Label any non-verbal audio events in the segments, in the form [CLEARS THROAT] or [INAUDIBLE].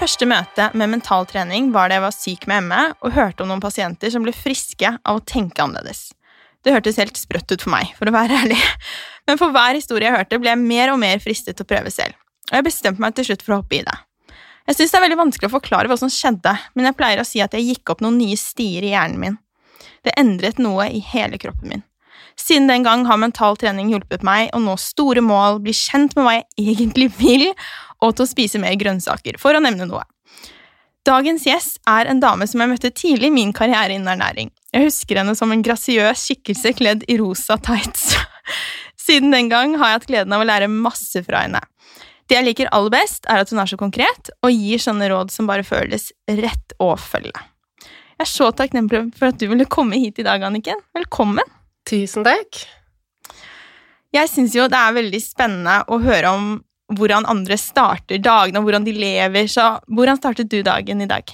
første møte med mentaltrening var da jeg var syk med ME og hørte om noen pasienter som ble friske av å tenke annerledes. Det hørtes helt sprøtt ut for meg, for å være [LAUGHS] ærlig. Men for hver historie jeg hørte, ble jeg mer og mer fristet til å prøve selv. Og jeg bestemte meg til slutt for å hoppe i det. Jeg synes det er veldig vanskelig å forklare hva som skjedde, men jeg pleier å si at jeg gikk opp noen nye stier i hjernen min. Det endret noe i hele kroppen min. Siden den gang har mental trening hjulpet meg å nå store mål, bli kjent med hva jeg egentlig vil, og til å spise mer grønnsaker, for å nevne noe. Dagens gjest er en dame som jeg møtte tidlig i min karriere innen ernæring. Jeg husker henne som en grasiøs skikkelse kledd i rosa tights. [LAUGHS] Siden den gang har jeg hatt gleden av å lære masse fra henne. Det jeg liker aller best, er at hun er så konkret og gir sånne råd som bare føles rett å følge. Jeg er så takknemlig for at du ville komme hit i dag, Anniken. Velkommen. Tusen takk. Jeg syns jo det er veldig spennende å høre om hvordan andre starter dagene, og hvordan de lever. Så hvordan startet du dagen i dag?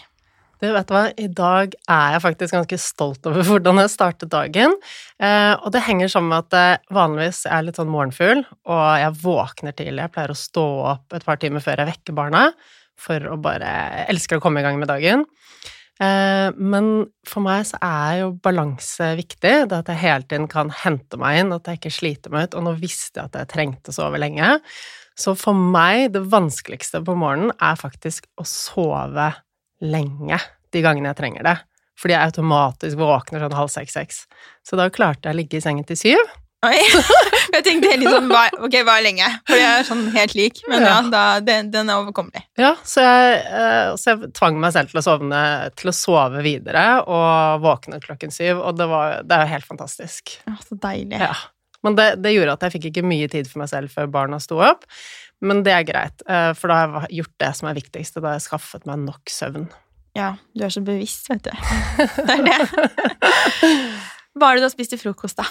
Du, vet du hva, i dag er jeg faktisk ganske stolt over [LAUGHS] hvordan jeg startet dagen. Eh, og det henger sammen med at jeg vanligvis er litt sånn morgenfugl, og jeg våkner tidlig. Jeg pleier å stå opp et par timer før jeg vekker barna, for å bare Jeg elsker å komme i gang med dagen. Eh, men for meg så er jo balanse viktig. Det at jeg hele tiden kan hente meg inn, at jeg ikke sliter meg ut. Og nå visste jeg at jeg trengte å sove lenge. Så for meg, det vanskeligste på morgenen er faktisk å sove lenge de gangene jeg trenger det. Fordi jeg automatisk våkner sånn halv seks-seks. Så da klarte jeg å ligge i sengen til syv. Oi, [LAUGHS] jeg tenkte litt sånn Ok, hva er lenge? For jeg er sånn helt lik, men ja, da, den, den, er overkommelig. Ja, så jeg, eh, så jeg, tvang meg selv til å, sovne, til å sove videre og våkne klokken syv, og det var det er helt fantastisk. Ja, Så deilig. Ja. Men det, det, gjorde at jeg fikk ikke mye tid for meg selv før barna sto opp. Men det er greit, eh, for da har jeg gjort det som er viktigst, og da har jeg skaffet meg nok søvn. Ja, du er så bevisst, vet du. Det er det. Hva er det du har spist til frokost, da?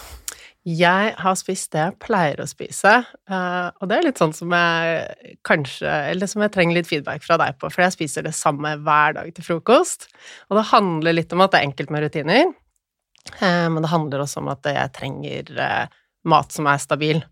Jeg har spist det jeg pleier å spise, eh, og det er litt sånn som jeg kanskje Eller som jeg trenger litt feedback fra deg på, for jeg spiser det samme hver dag til frokost. Og det handler litt om at det er enkelt med rutiner, eh, men det handler også om at jeg trenger mat som er stabil,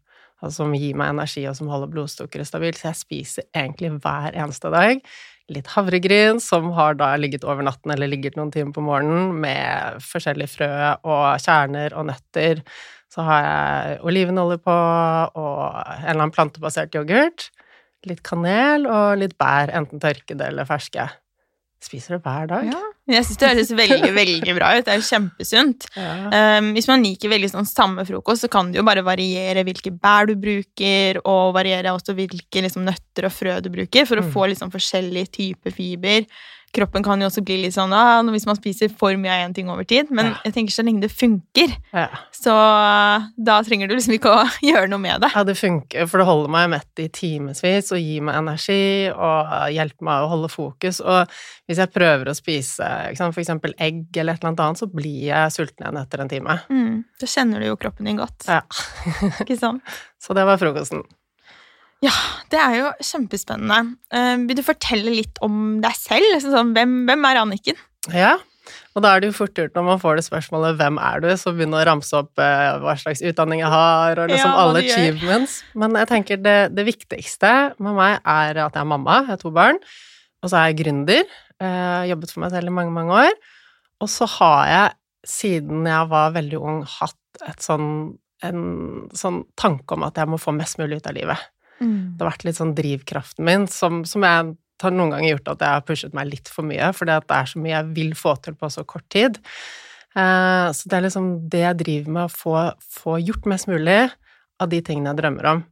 altså som gir meg energi, og som holder blodsukkeret stabilt, så jeg spiser egentlig hver eneste dag litt havregryn, som har da ligget over natten eller ligget noen timer på morgenen, med forskjellige frø og kjerner og nøtter. Så har jeg olivenolje på, og en eller annen plantebasert yoghurt. Litt kanel og litt bær, enten tørkede eller ferske. Spiser det hver dag. Ja. Jeg syns det høres veldig [LAUGHS] veldig bra ut. Det er jo kjempesunt. Ja. Um, hvis man liker veldig sånn samme frokost, så kan det jo bare variere hvilke bær du bruker, og variere også hvilke liksom, nøtter og frø du bruker, for å mm. få liksom, forskjellig type fiber kroppen kan jo også bli litt sånn ah, hvis man spiser for mye av én ting over tid. Men ja. jeg tenker så lenge det funker, ja. så da trenger du liksom ikke å [LAUGHS] gjøre noe med det. Ja, det funker, for det holder meg mett i timevis og gir meg energi og hjelper meg å holde fokus. Og hvis jeg prøver å spise for eksempel egg eller et eller annet, så blir jeg sulten igjen etter en time. Mm, da kjenner du jo kroppen din godt. Ja. ikke sant? [LAUGHS] Så det var frokosten. Ja, det er jo kjempespennende. Uh, vil du fortelle litt om deg selv? Sånn, hvem, hvem, er Anniken? Ja, og da er det jo fort gjort når man får det spørsmålet 'Hvem er du?' så begynner å ramse opp uh, hva slags utdanning jeg har, og liksom ja, alle achievements. Men jeg tenker det, det, viktigste med meg er at jeg er mamma, jeg har to barn, og så er jeg gründer. Uh, jobbet for meg selv i mange, mange år. Og så har jeg, siden jeg var veldig ung, hatt et sånn, en sånn tanke om at jeg må få mest mulig ut av livet. Mm. Det har vært litt sånn drivkraften min som, som jeg har noen ganger gjort at jeg har pushet meg litt for mye, fordi det er så mye jeg vil få til på så kort tid. Eh, så det er liksom det jeg driver med, å få, få, gjort mest mulig av de tingene jeg drømmer om.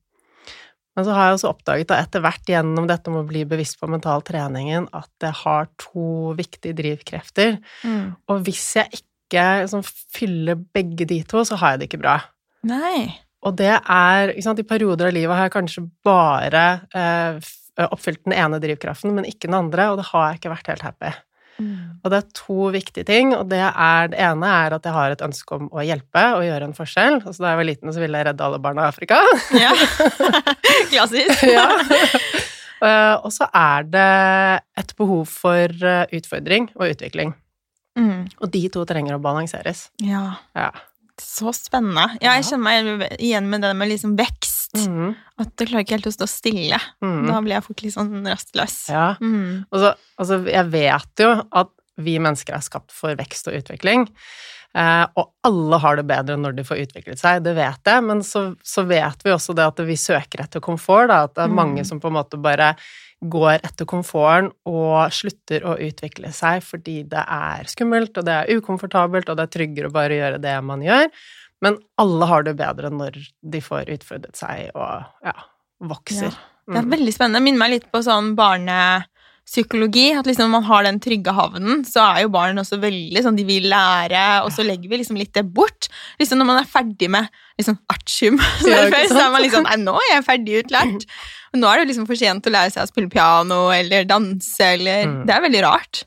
Men så har jeg også oppdaget at etter hvert gjennom dette med å bli bevisst på mental treningen, at jeg har to viktige drivkrefter. Mm. Og hvis jeg ikke liksom, fyller begge de to, så har jeg det ikke bra. Nei. Og det er ikke sant, I perioder av livet har jeg kanskje bare eh, oppfylt den ene drivkraften, men ikke den andre, og det har jeg ikke vært helt happy. Mm. Og det er to viktige ting, og det, er, det ene er at jeg har et ønske om å hjelpe og gjøre en forskjell. Altså, da jeg var liten, så ville jeg redde alle barna i Afrika. Ja. [LAUGHS] Klassisk. ja. Uh, og så er det et behov for uh, utfordring og utvikling. Mm. Og de to trenger å balanseres. Ja. ja. Så spennende. Ja, jeg kjenner meg igjen med det med liksom vekst Mm. At du klarer ikke helt å stå stille. Mm. Da blir jeg fort litt sånn rastløs. Ja. Mm. Og så, altså, jeg vet jo at vi mennesker er skapt for vekst og utvikling. Eh, og alle har det bedre når de får utviklet seg, det vet jeg, men så, så vet vi også det at vi søker etter komfort, da, at det er Mm. mange som på en måte bare går etter komforten og slutter å utvikle seg fordi det er skummelt, og det er ukomfortabelt, og det er tryggere å bare gjøre det man gjør. Men alle har det bedre når de får utfordret seg og ja, vokser. Det er Mm. veldig spennende. Minner meg litt på sånn barnepsykologi. At liksom man har den trygge havnen, så er jo barn også veldig sånn De vil lære, og så legger vi liksom litt det bort. Liksom Når man er ferdig med liksom artium, [LAUGHS] så, ikke så er man liksom Nei, nå er jeg ferdig utlært. Og nå er det jo liksom for sent å lære seg å spille piano eller danse eller Mm. Det er veldig rart.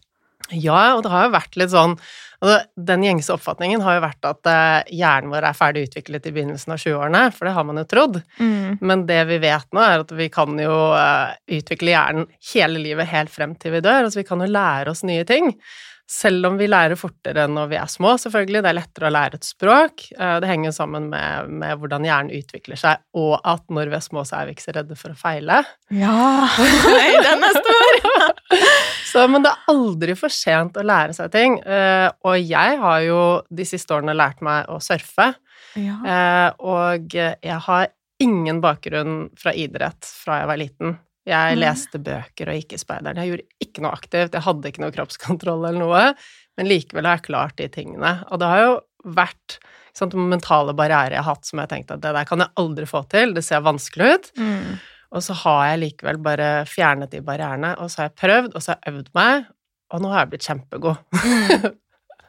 Ja, og det har jo vært litt sånn altså, Den gjengse oppfatningen har jo vært at eh, hjernen vår er ferdig utviklet i begynnelsen av 20-årene, for det har man jo trodd. Mm. Men det vi vet nå, er at vi kan jo eh, utvikle hjernen hele livet helt frem til vi dør. Altså vi kan jo lære oss nye ting. Selv om vi lærer fortere når vi er små, selvfølgelig. Det er lettere å lære et språk. Eh, Det henger jo sammen med, med hvordan hjernen utvikler seg, og at når vi er små, så er vi ikke så redde for å feile. Ja! [LAUGHS] Nei, den er stor! [LAUGHS] Så, men det er aldri for sent å lære seg ting. eh, Og jeg har jo de siste årene lært meg å surfe. Ja. eh, Og jeg har ingen bakgrunn fra idrett fra jeg var liten. Jeg leste bøker og gikk i speideren. Jeg gjorde ikke noe aktivt, jeg hadde ikke noe kroppskontroll eller noe, men likevel har jeg klart de tingene. Og det har jo vært sant, mentale barrierer jeg har hatt som jeg tenkte at det der kan jeg aldri få til, det ser vanskelig ut. Mm. Og så har jeg likevel bare fjernet de barrierene, og så har jeg prøvd, og så har jeg øvd meg, og nå har jeg blitt kjempegod. Mm.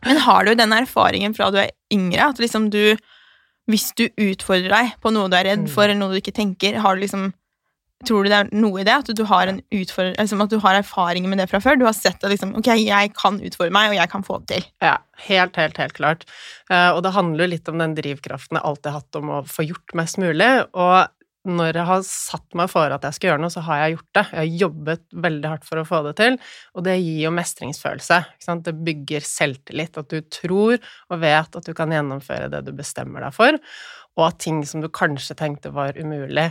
Men har du den erfaringen fra du er yngre, at liksom du Hvis du utfordrer deg på noe du er redd Mm. for, eller noe du ikke tenker, har du liksom Tror du det er noe i det? At du har, en liksom at du har erfaring med det fra før? Du har sett at liksom, ok, jeg kan utfordre meg, og jeg kan få det til. Ja, helt, helt, helt klart. Eh, og det handler jo litt om den drivkraften jeg alltid har hatt om å få gjort mest mulig. Og når jeg har satt meg for at jeg skal gjøre noe, så har jeg gjort det. Jeg har jobbet veldig hardt for å få det til, og det gir jo mestringsfølelse. Det bygger selvtillit, at du tror og vet at du kan gjennomføre det du bestemmer deg for, og at ting som du kanskje tenkte var umulig,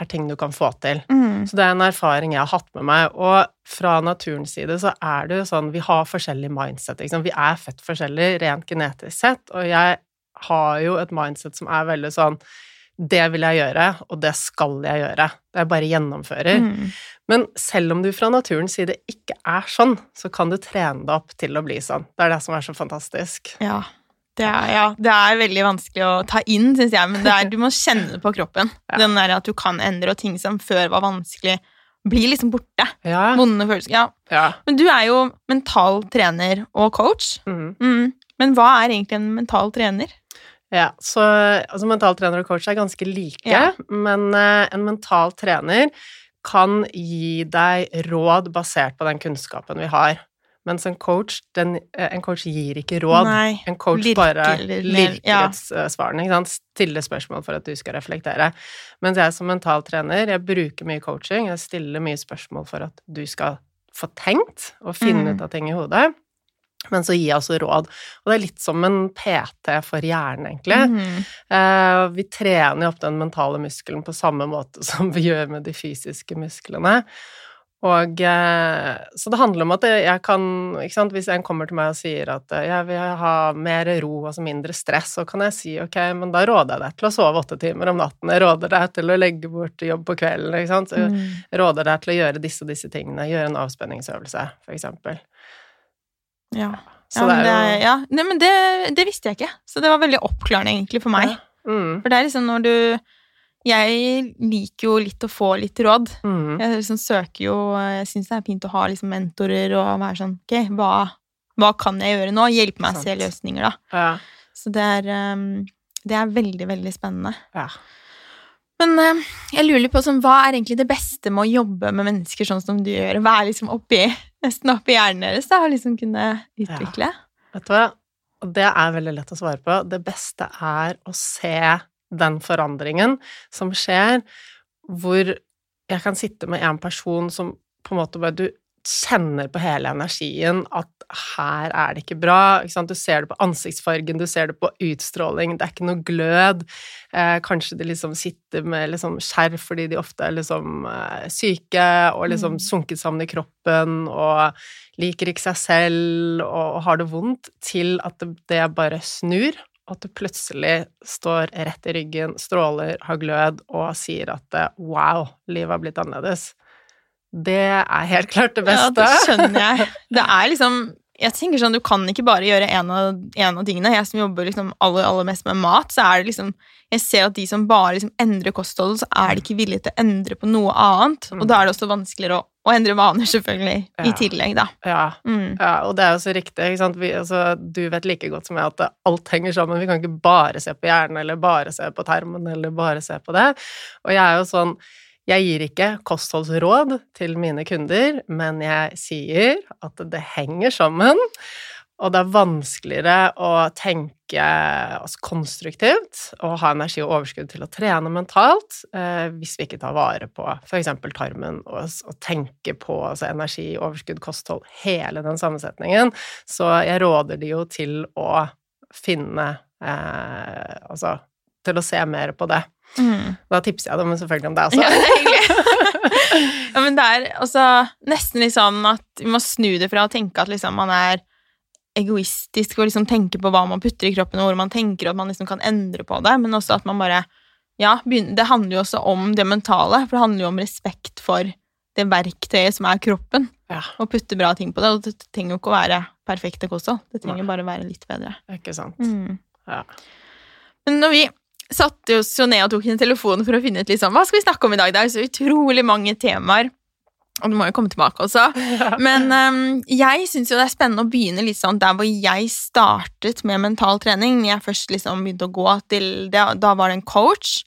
er ting du kan få til. Mm. Så det er en erfaring jeg har hatt med meg, og fra naturens side så er det jo sånn Vi har forskjellig mindset. Vi er født forskjellig rent genetisk sett, og jeg har jo et mindset som er veldig sånn Det vil jeg gjøre, og det skal jeg gjøre. Det jeg bare gjennomfører. Mm. Men selv om du fra naturens side ikke er sånn, så kan du trene deg opp til å bli sånn. Det er det som er så fantastisk. Ja. Det er, ja, det er veldig vanskelig å ta inn, syns jeg, men det er, [LAUGHS] du må kjenne det på kroppen. Ja. Den der at du kan endre, og ting som før var vanskelig, blir liksom borte. Ja. Vonde følelser. Ja. ja. Men du er jo mental trener og coach. Mm. Mm. Men hva er egentlig en mental trener? Ja, så altså, mental trener og coach er ganske like, Ja. men uh, en mental trener kan gi deg råd basert på den kunnskapen vi har. Mens en coach, den, eh, en coach gir ikke råd. Nei. En coach Lirker bare lirker ja. stiller spørsmål for at du skal reflektere. Mens jeg som mental trener, jeg bruker mye coaching, jeg stiller mye spørsmål for at du skal få tenkt og finne Mm. ut av ting i hodet. Men så gir jeg også råd. Og det er litt som en PT for hjernen, egentlig. Mm. Eh, vi trener jo opp den mentale muskelen på samme måte [LAUGHS] som vi gjør med de fysiske musklene. Og eh, Så det handler om at jeg kan ikke sant, Hvis en kommer til meg og sier at eh, jeg vil ha mer ro, altså mindre stress, så kan jeg si ok, men da råder jeg deg til å sove åtte timer om natten. Jeg råder deg til å legge bort jobb på kvelden. ikke sant? Jeg Mm. råder deg til å gjøre disse og disse tingene. Gjøre en avspenningsøvelse, for eksempel. Ja. Så ja, men det jo ja. Nei, men det, det visste jeg ikke, så det var veldig oppklarende egentlig for meg. Mm, For det er liksom når du Jeg liker jo litt å få litt råd. mm, Jeg liksom søker jo Jeg syns det er fint å ha liksom mentorer og være sånn Ok, hva, hva kan jeg gjøre nå? Hjelpe meg å se løsninger, da. ja. Så det er um, Det er veldig, veldig spennende. ja. Men eh, jeg lurer på sånn, hva er egentlig det beste med å jobbe med mennesker sånn som du gjør? Hva er liksom oppi, nesten oppi hjernen deres da, og liksom kunne utvikle? Vet du hva? Og det er veldig lett å svare på. Det beste er å se den forandringen som skjer, hvor jeg kan sitte med en person som på en måte bare Du kjenner på hele energien at her er det ikke bra. Ikke du ser det på ansiktsfargen, du ser det på utstråling, det er ikke noe glød. Eh, kanskje de liksom sitter med liksom skjerf fordi de ofte er liksom eh, syke og liksom mm. sunket sammen i kroppen og liker ikke seg selv og, og har det vondt, til at det, det bare snur. At du plutselig står rett i ryggen, stråler, har glød og sier at eh, wow, livet har blitt annerledes. Det er helt klart det beste. Ja, det skjønner jeg. [LAUGHS] Det er liksom jeg tenker sånn, Du kan ikke bare gjøre én av, av, tingene. Jeg som jobber liksom aller, aller mest med mat, så er det liksom Jeg ser at de som bare liksom endrer kostholdet, så er de ikke villige til å endre på noe annet. Og da er det også vanskeligere å, å endre vaner, selvfølgelig, ja. i tillegg, da. Ja. Mm. ja. og det er jo så riktig. ikke sant? Vi, altså, du vet like godt som jeg at alt henger sammen. Vi kan ikke bare se på hjernen, eller bare se på termen, eller bare se på det. Og jeg er jo sånn jeg gir ikke kostholdsråd til mine kunder, men jeg sier at det henger sammen. Og det er vanskeligere å tenke altså, konstruktivt og ha energi og overskudd til å trene mentalt eh, hvis vi ikke tar vare på f.eks. tarmen og, tenker på altså, energi, overskudd, kosthold, hele den sammensetningen. Så jeg råder de jo til å finne eh, Altså til å se mer på det. Mm. Da tipser jeg dem selvfølgelig om det også. Ja, det er hyggelig. [LAUGHS] ja, men det er altså nesten litt sånn at vi må snu det fra å tenke at liksom man er egoistisk og liksom tenke på hva man putter i kroppen, og hvor man tenker at man liksom kan endre på det, men også at man bare Ja, det handler jo også om det mentale, for det handler jo om respekt for det verktøyet som er kroppen, ja. og putte bra ting på det. Og det trenger jo ikke å være perfekte kosthold, det trenger bare å være litt bedre. Ikke sant. Mm. Ja. Men når vi satte oss jo ned og tok en telefon for å finne ut liksom, hva skal vi snakke om i dag. Det er så utrolig mange temaer. Og du må jo komme tilbake også. Men um, jeg syns jo det er spennende å begynne litt sånn der hvor jeg startet med mental trening. Når jeg først liksom begynte å gå til det, Da var det en coach,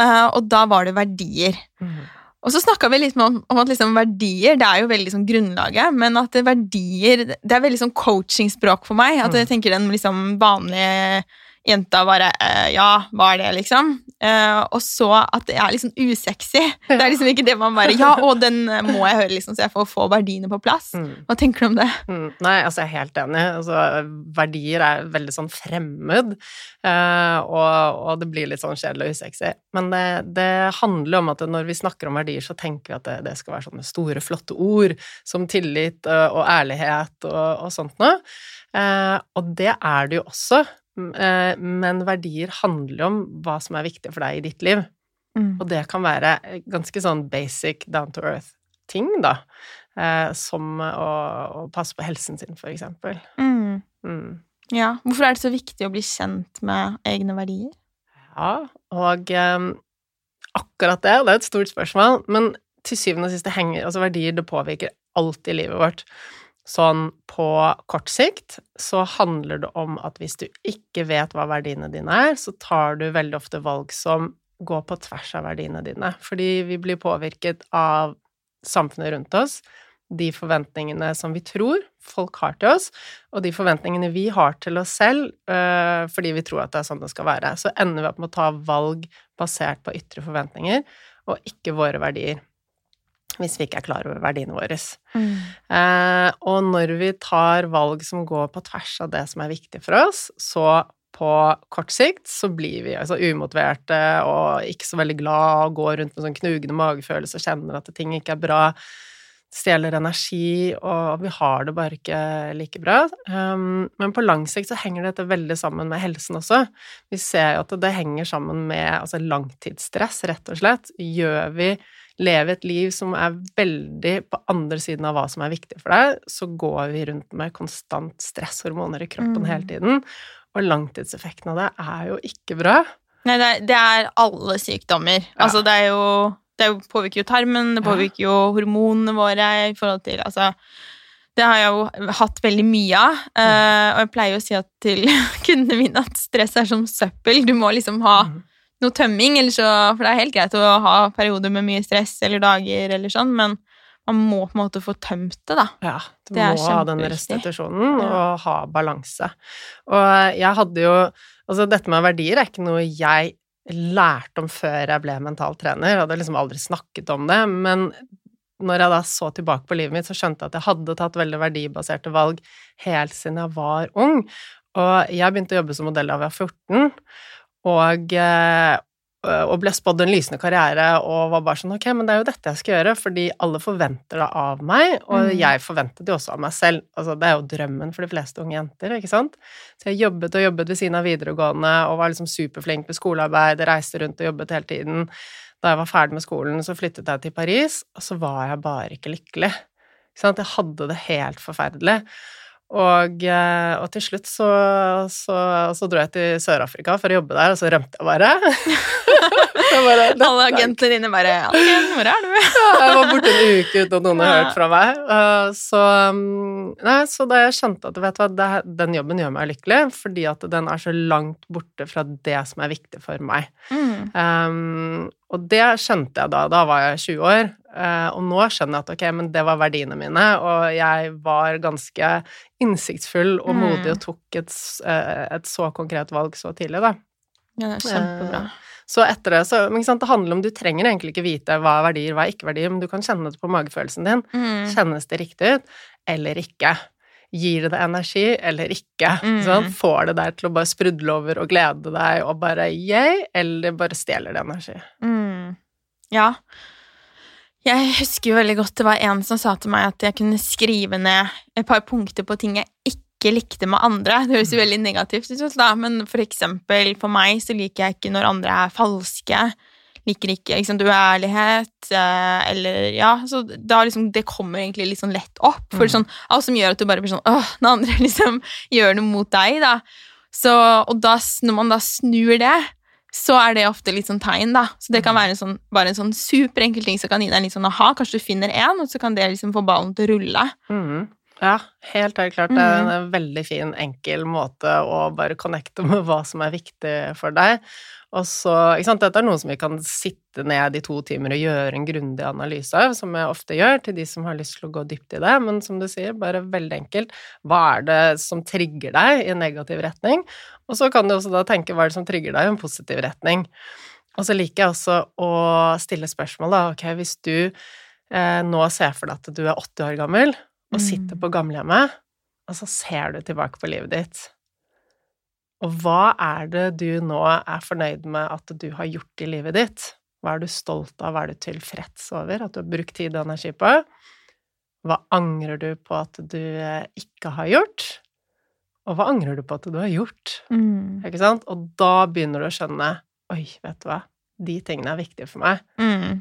uh, og da var det verdier. Mm. Og så snakka vi litt om, om at liksom verdier det er jo veldig sånn grunnlaget, men at verdier Det er veldig sånn coachingspråk for meg. At jeg tenker den liksom vanlige jenta bare eh, Ja, hva er det, liksom? Eh, og så at det er liksom usexy. Det er liksom ikke det man bare Ja, og den må jeg høre, liksom, så jeg får få verdiene på plass. Mm. Hva tenker du om det? Mm. Nei, altså, jeg er helt enig. Altså, verdier er veldig sånn fremmed, eh, og, og, det blir litt sånn kjedelig og usexy. Men det, det, handler om at når vi snakker om verdier, så tenker vi at det, det skal være sånne store, flotte ord som tillit og, ærlighet og, og sånt noe. Og det er det jo også, men verdier handler om hva som er viktig for deg i ditt liv. Mm. Og det kan være ganske sånn basic down to earth-ting, da. Eh, som å, å, passe på helsen sin, for eksempel. Mm. Mm. Ja. Hvorfor er det så viktig å bli kjent med egne verdier? Ja, og um, akkurat det, det er et stort spørsmål, men til syvende og sist, det henger Altså, verdier, det påvirker alt i livet vårt. Sånn på kort sikt så handler det om at hvis du ikke vet hva verdiene dine er, så tar du veldig ofte valg som går på tvers av verdiene dine. Fordi vi blir påvirket av samfunnet rundt oss, de forventningene som vi tror folk har til oss, og de forventningene vi har til oss selv øh, fordi vi tror at det er sånn det skal være. Så ender vi opp med å ta valg basert på ytre forventninger og ikke våre verdier hvis vi ikke er klar over verdiene våre. Mm. Eh, og når vi tar valg som går på tvers av det som er viktig for oss, så på kort sikt så blir vi altså umotiverte og ikke så veldig glad og går rundt med sånn knugende magefølelse og kjenner at ting ikke er bra. Stjeler energi, og vi har det bare ikke like bra. Um, men på lang sikt så henger dette veldig sammen med helsen også. Vi ser jo at det henger sammen med altså langtidsstress, rett og slett. Gjør vi leve et liv som er veldig på andre siden av hva som er viktig for deg, så går vi rundt med konstant stresshormoner i kroppen mm. hele tiden. Og langtidseffekten av det er jo ikke bra. Nei, det er, det er alle sykdommer. Ja. Altså, det er jo Det påvirker jo tarmen, det påvirker jo hormonene våre i forhold til Altså det har jeg jo hatt veldig mye av. Uh, og jeg pleier å si at til [LAUGHS] kundene mine at stress er som søppel. Du må liksom ha mm noe tømming, så, for det er helt greit å ha perioder med mye stress eller dager eller sånn, men man må på en måte få tømt det, da. Ja, du må ha den restitusjonen og ha balanse. Og jeg hadde jo Altså, dette med verdier er ikke noe jeg lærte om før jeg ble mental trener. Jeg hadde liksom aldri snakket om det, men når jeg da så tilbake på livet mitt, så skjønte jeg at jeg hadde tatt veldig verdibaserte valg helt siden jeg var ung. Og jeg begynte å jobbe som modell da jeg var 14, og, eh, og ble spådd en lysende karriere og var bare sånn Ok, men det er jo dette jeg skal gjøre, fordi alle forventer det av meg, og Mm. jeg forventet det også av meg selv. Altså, det er jo drømmen for de fleste unge jenter, ikke sant? Så jeg jobbet og jobbet ved siden av videregående og var liksom superflink med skolearbeid, reiste rundt og jobbet hele tiden. Da jeg var ferdig med skolen, så flyttet jeg til Paris, og så var jeg bare ikke lykkelig. Ikke sant? Jeg hadde det helt forferdelig. Og, eh, og til slutt så, så, så dro jeg til Sør-Afrika for å jobbe der, og så rømte jeg bare. [LAUGHS] Bare, Alle agentene dine bare «Anniken, Hvor er du? [LAUGHS] jeg var borte en uke uten at noen har hørt fra meg. Uh, Så, um, nei, så da jeg skjønte at vet du hva, den jobben gjør meg lykkelig, fordi at den er så langt borte fra det som er viktig for meg. Mm. Um, og det skjønte jeg da. Da var jeg 20 år. Uh, og nå skjønner jeg at ok, men det var verdiene mine, og jeg var ganske innsiktsfull og Mm. modig og tok et, uh, et så konkret valg så tidlig, da. Ja, det er kjempebra. Så etter det, så men sant, Det handler om Du trenger egentlig ikke vite hva er verdier, hva er ikke verdier, men du kan kjenne det på magefølelsen din. Mm. Kjennes det riktig ut, eller ikke? Gir det deg energi, eller ikke? Mm. Sånn, får det deg til å bare sprudle over og glede deg og bare yay, eller bare stjeler det energi? Mm. Ja. Jeg husker jo veldig godt det var en som sa til meg at jeg kunne skrive ned et par punkter på ting jeg ikke likte med andre. Det høres jo veldig negativt ut, da, men for eksempel for meg så liker jeg ikke når andre er falske. Liker ikke liksom, uærlighet, eh, eller ja Så da liksom, det kommer egentlig litt sånn lett opp. For Mm. sånn, alt som gjør at du bare blir sånn Åh, når andre [LAUGHS] liksom gjør noe mot deg, da. Så, og da, når man da snur det, så er det ofte litt sånn tegn, da. Så det kan være en sånn, bare en sånn superenkel ting som kan gi deg en litt sånn aha. Kanskje du finner én, og så kan det liksom få ballen til å rulle. Mm. Ja, helt, helt klart. Det er en veldig fin, enkel måte å bare connecte med hva som er viktig for deg. Og så, ikke sant, Dette er noe som vi kan sitte ned i to timer og gjøre en grundig analyse av, som jeg ofte gjør til de som har lyst til å gå dypt i det. Men som du sier, bare veldig enkelt. Hva er det som trigger deg i en negativ retning? Og så kan du også da tenke hva er det som trigger deg i en positiv retning. Og så liker jeg også å stille spørsmål, da. Ok, hvis du eh, nå ser for deg at du er 80 år gammel og Mm. sitter på gamlehjemmet, og så ser du tilbake på livet ditt. Og hva er det du nå er fornøyd med at du har gjort i livet ditt? Hva er du stolt av, hva er du tilfreds over at du har brukt tid og energi på? Hva angrer du på at du eh, ikke har gjort? Og hva angrer du på at du har gjort? Mm. Ikke sant? Og da begynner du å skjønne Oi, vet du hva, de tingene er viktige for meg. Mm.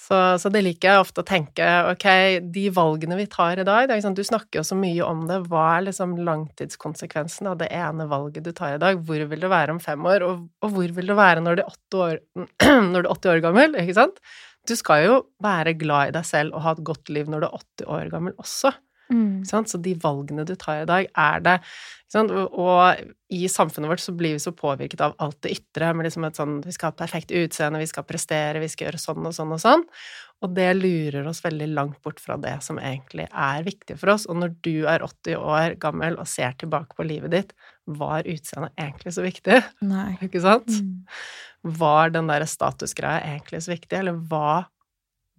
Så, så det liker jeg ofte å tenke, ok, de valgene vi tar i dag, sant, du snakker jo så mye om det, hva er liksom langtidskonsekvensen av det ene valget du tar i dag, hvor vil du være om fem år, og, og hvor vil du være når du, år, [CLEARS THROAT] når du er 80 år gammel, ikke sant? Du skal jo være glad i deg selv og ha et godt liv når du er 80 år gammel også. Mm. Sant? Så de valgene du tar i dag, er det sant? Og, i samfunnet vårt så blir vi så påvirket av alt det ytre, med liksom et sånn Vi skal ha perfekt utseende, vi skal prestere, vi skal gjøre sånn og sånn og sånn. Og det lurer oss veldig langt bort fra det som egentlig er viktig for oss. Og når du er 80 år gammel og ser tilbake på livet ditt, var utseendet egentlig så viktig? Nei. Ikke sant? Mm. Var den der statusgreia egentlig så viktig, eller hva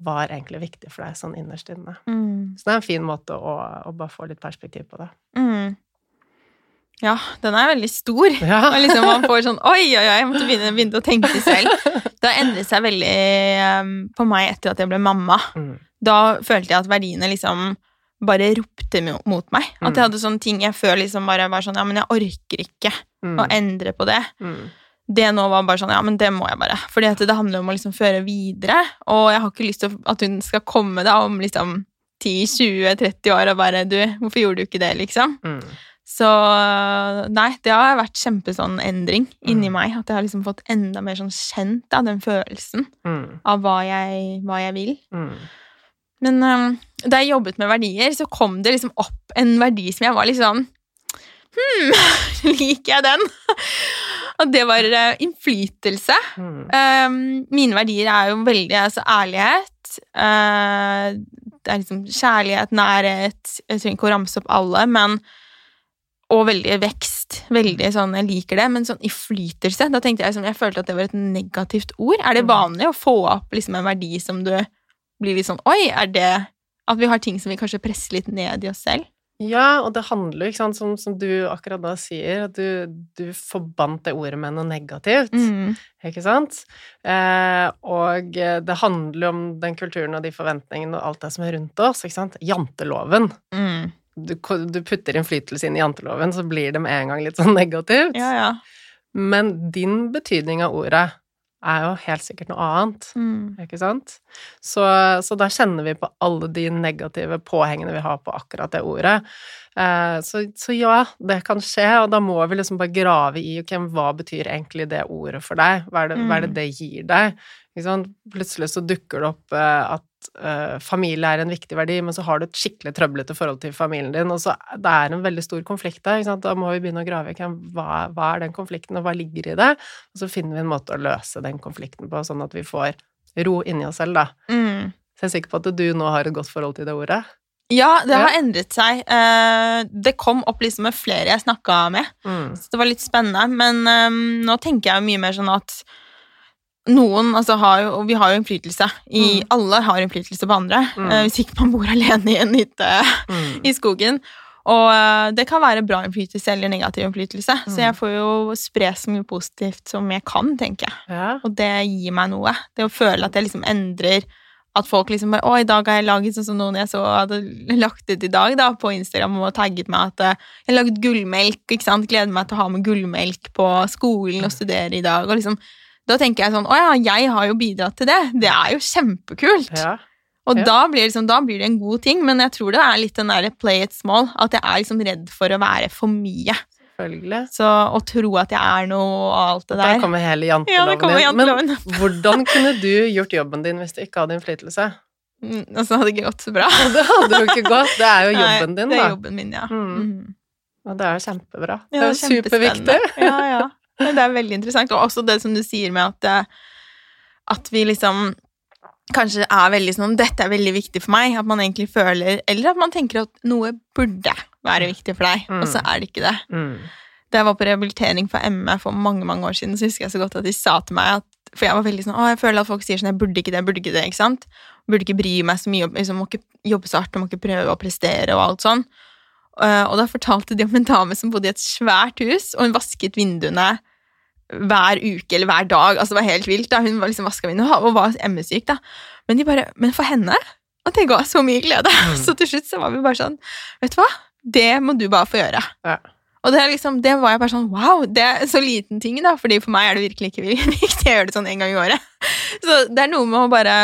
var egentlig viktig for deg sånn innerst inne? Mm. Så det er en fin måte å, å bare få litt perspektiv på det. Mm. Ja, den er veldig stor. Ja. Og liksom man får sånn Oi, oi, oi, jeg måtte begynne, begynne å tenke selv. Det har endret seg veldig um, på meg etter at jeg ble mamma. Mm. Da følte jeg at verdiene liksom bare ropte mot meg. At Mm. jeg hadde sånne ting jeg før liksom bare var sånn Ja, men jeg orker ikke Mm. å endre på det. Mm. Det nå var bare sånn Ja, men det må jeg bare. Fordi at det handler om å liksom føre videre. Og jeg har ikke lyst til at hun skal komme da om liksom 10-20-30 år og bare Du, hvorfor gjorde du ikke det, liksom? Mm. Så nei, det har vært kjempesånn endring inni Mm. meg. At jeg har liksom fått enda mer sånn kjent av den følelsen Mm. av hva jeg, hva jeg vil. Mm. Men um, da jeg jobbet med verdier, så kom det liksom opp en verdi som jeg var liksom Hm, [LAUGHS] liker jeg den? Og det var eh, innflytelse. Mm. Um, mine verdier er jo veldig altså ærlighet. Uh, det er liksom kjærlighet, nærhet Jeg trenger ikke å ramse opp alle, men Og veldig vekst. Veldig sånn, Jeg liker det, men sånn innflytelse Da tenkte jeg liksom, jeg følte at det var et negativt ord. Er det Mm. vanlig å få opp liksom en verdi som du blir litt sånn Oi, er det At vi har ting som vi kanskje presser litt ned i oss selv? Ja, og det handler jo, ikke sant, som, som, du akkurat da sier, at du, du forbandt det ordet med noe negativt, mm. ikke sant? Eh, og det handler jo om den kulturen og de forventningene og alt det som er rundt oss, ikke sant? Janteloven. Mm. Du, du, putter innflytelse inn i janteloven, så blir det med en gang litt sånn negativt. Ja, ja. Men din betydning av ordet er jo helt sikkert noe annet, mm. ikke sant? Så, så, da kjenner vi på alle de negative påhengene vi har på akkurat det ordet. Eh, så, så, ja, det kan skje, og da må vi liksom bare grave i ok, hva betyr egentlig det ordet for deg? Hva er det hva er det, mm. det gir deg? Plutselig så dukker det opp uh, at uh, familie er en viktig verdi, men så har du et skikkelig trøblete forhold til familien din, og så det er en veldig stor konflikt der. Da må vi begynne å grave i hva, hva er den konflikten, og hva ligger i det? Og så finner vi en måte å løse den konflikten på, sånn at vi får ro inni oss selv, da. Mm. Så jeg er sikker på at du nå har et godt forhold til det ordet. Ja, det har endret seg. Eh, det kom opp liksom med flere jeg snakka med, mm. så det var litt spennende. Men um, nå tenker jeg mye mer sånn at noen altså, har jo vi har jo innflytelse. I, mm. Alle har innflytelse på andre, mm. uh, hvis ikke man bor [LAUGHS] alene i en hytte mm. i skogen. Og uh, det kan være bra innflytelse eller negativ innflytelse. Så mm. jeg får jo spre så mye positivt som jeg kan, tenker jeg. Ja. Og det gir meg noe. Det å føle at jeg liksom endrer at folk liksom bare 'Å, i dag har jeg laget sånn som noen jeg så hadde lagt ut i dag da, på Instagram og tagget meg at uh, jeg har laget gullmelk. ikke sant? Gleder meg til å ha med gullmelk på skolen og studere i dag. og liksom da tenker jeg sånn Å ja, jeg har jo bidratt til det. Det er jo kjempekult. Ja. Og ja. da, blir liksom, da, blir det en god ting, men jeg tror det er litt den derre play it small. At jeg er liksom redd for å være for mye. Så å tro at jeg er noe og alt det der. Der kommer hele janteloven ja, Men [LAUGHS] hvordan kunne du gjort jobben din hvis du ikke hadde innflytelse? Mm, altså, det hadde ikke gått så bra. [LAUGHS] det hadde jo ikke gått. Det er jo [LAUGHS] jobben din, da. Det er jobben min, ja. Mm. Mm. Og det er jo kjempebra. det er jo superviktig. Ja, ja. Det er veldig interessant. Og også det som du sier med at, eh, at vi liksom kanskje er veldig sånn 'Dette er veldig viktig for meg.' At man egentlig føler Eller at man tenker at noe burde være viktig for deg, mm. og så er det ikke det. Mm. Da jeg var på rehabilitering for ME for mange mange år siden, så husker jeg så godt at de sa til meg at For jeg var veldig sånn 'Å, jeg føler at folk sier sånn 'Jeg burde ikke det, jeg burde ikke det', ikke sant? Burde ikke bry meg så mye, liksom, må ikke jobbe så hardt, må ikke prøve å prestere og alt sånn. Uh, og da fortalte de om en dame som bodde i et svært hus, og hun vasket vinduene hver uke eller hver dag. altså Det var helt vilt. da, Hun var liksom vaska mine og var ME-syk. da, Men de bare, men for henne at det ga så mye glede. Mm. [LAUGHS] Så til slutt så var vi bare sånn Vet du hva, det må du bare få gjøre. Ja. Og det, liksom, det, var jeg bare sånn Wow, det er så liten ting, da. fordi for meg er det virkelig ikke viktig. [LAUGHS] Jeg gjør det sånn en gang i året. [LAUGHS] Så det er noe med å bare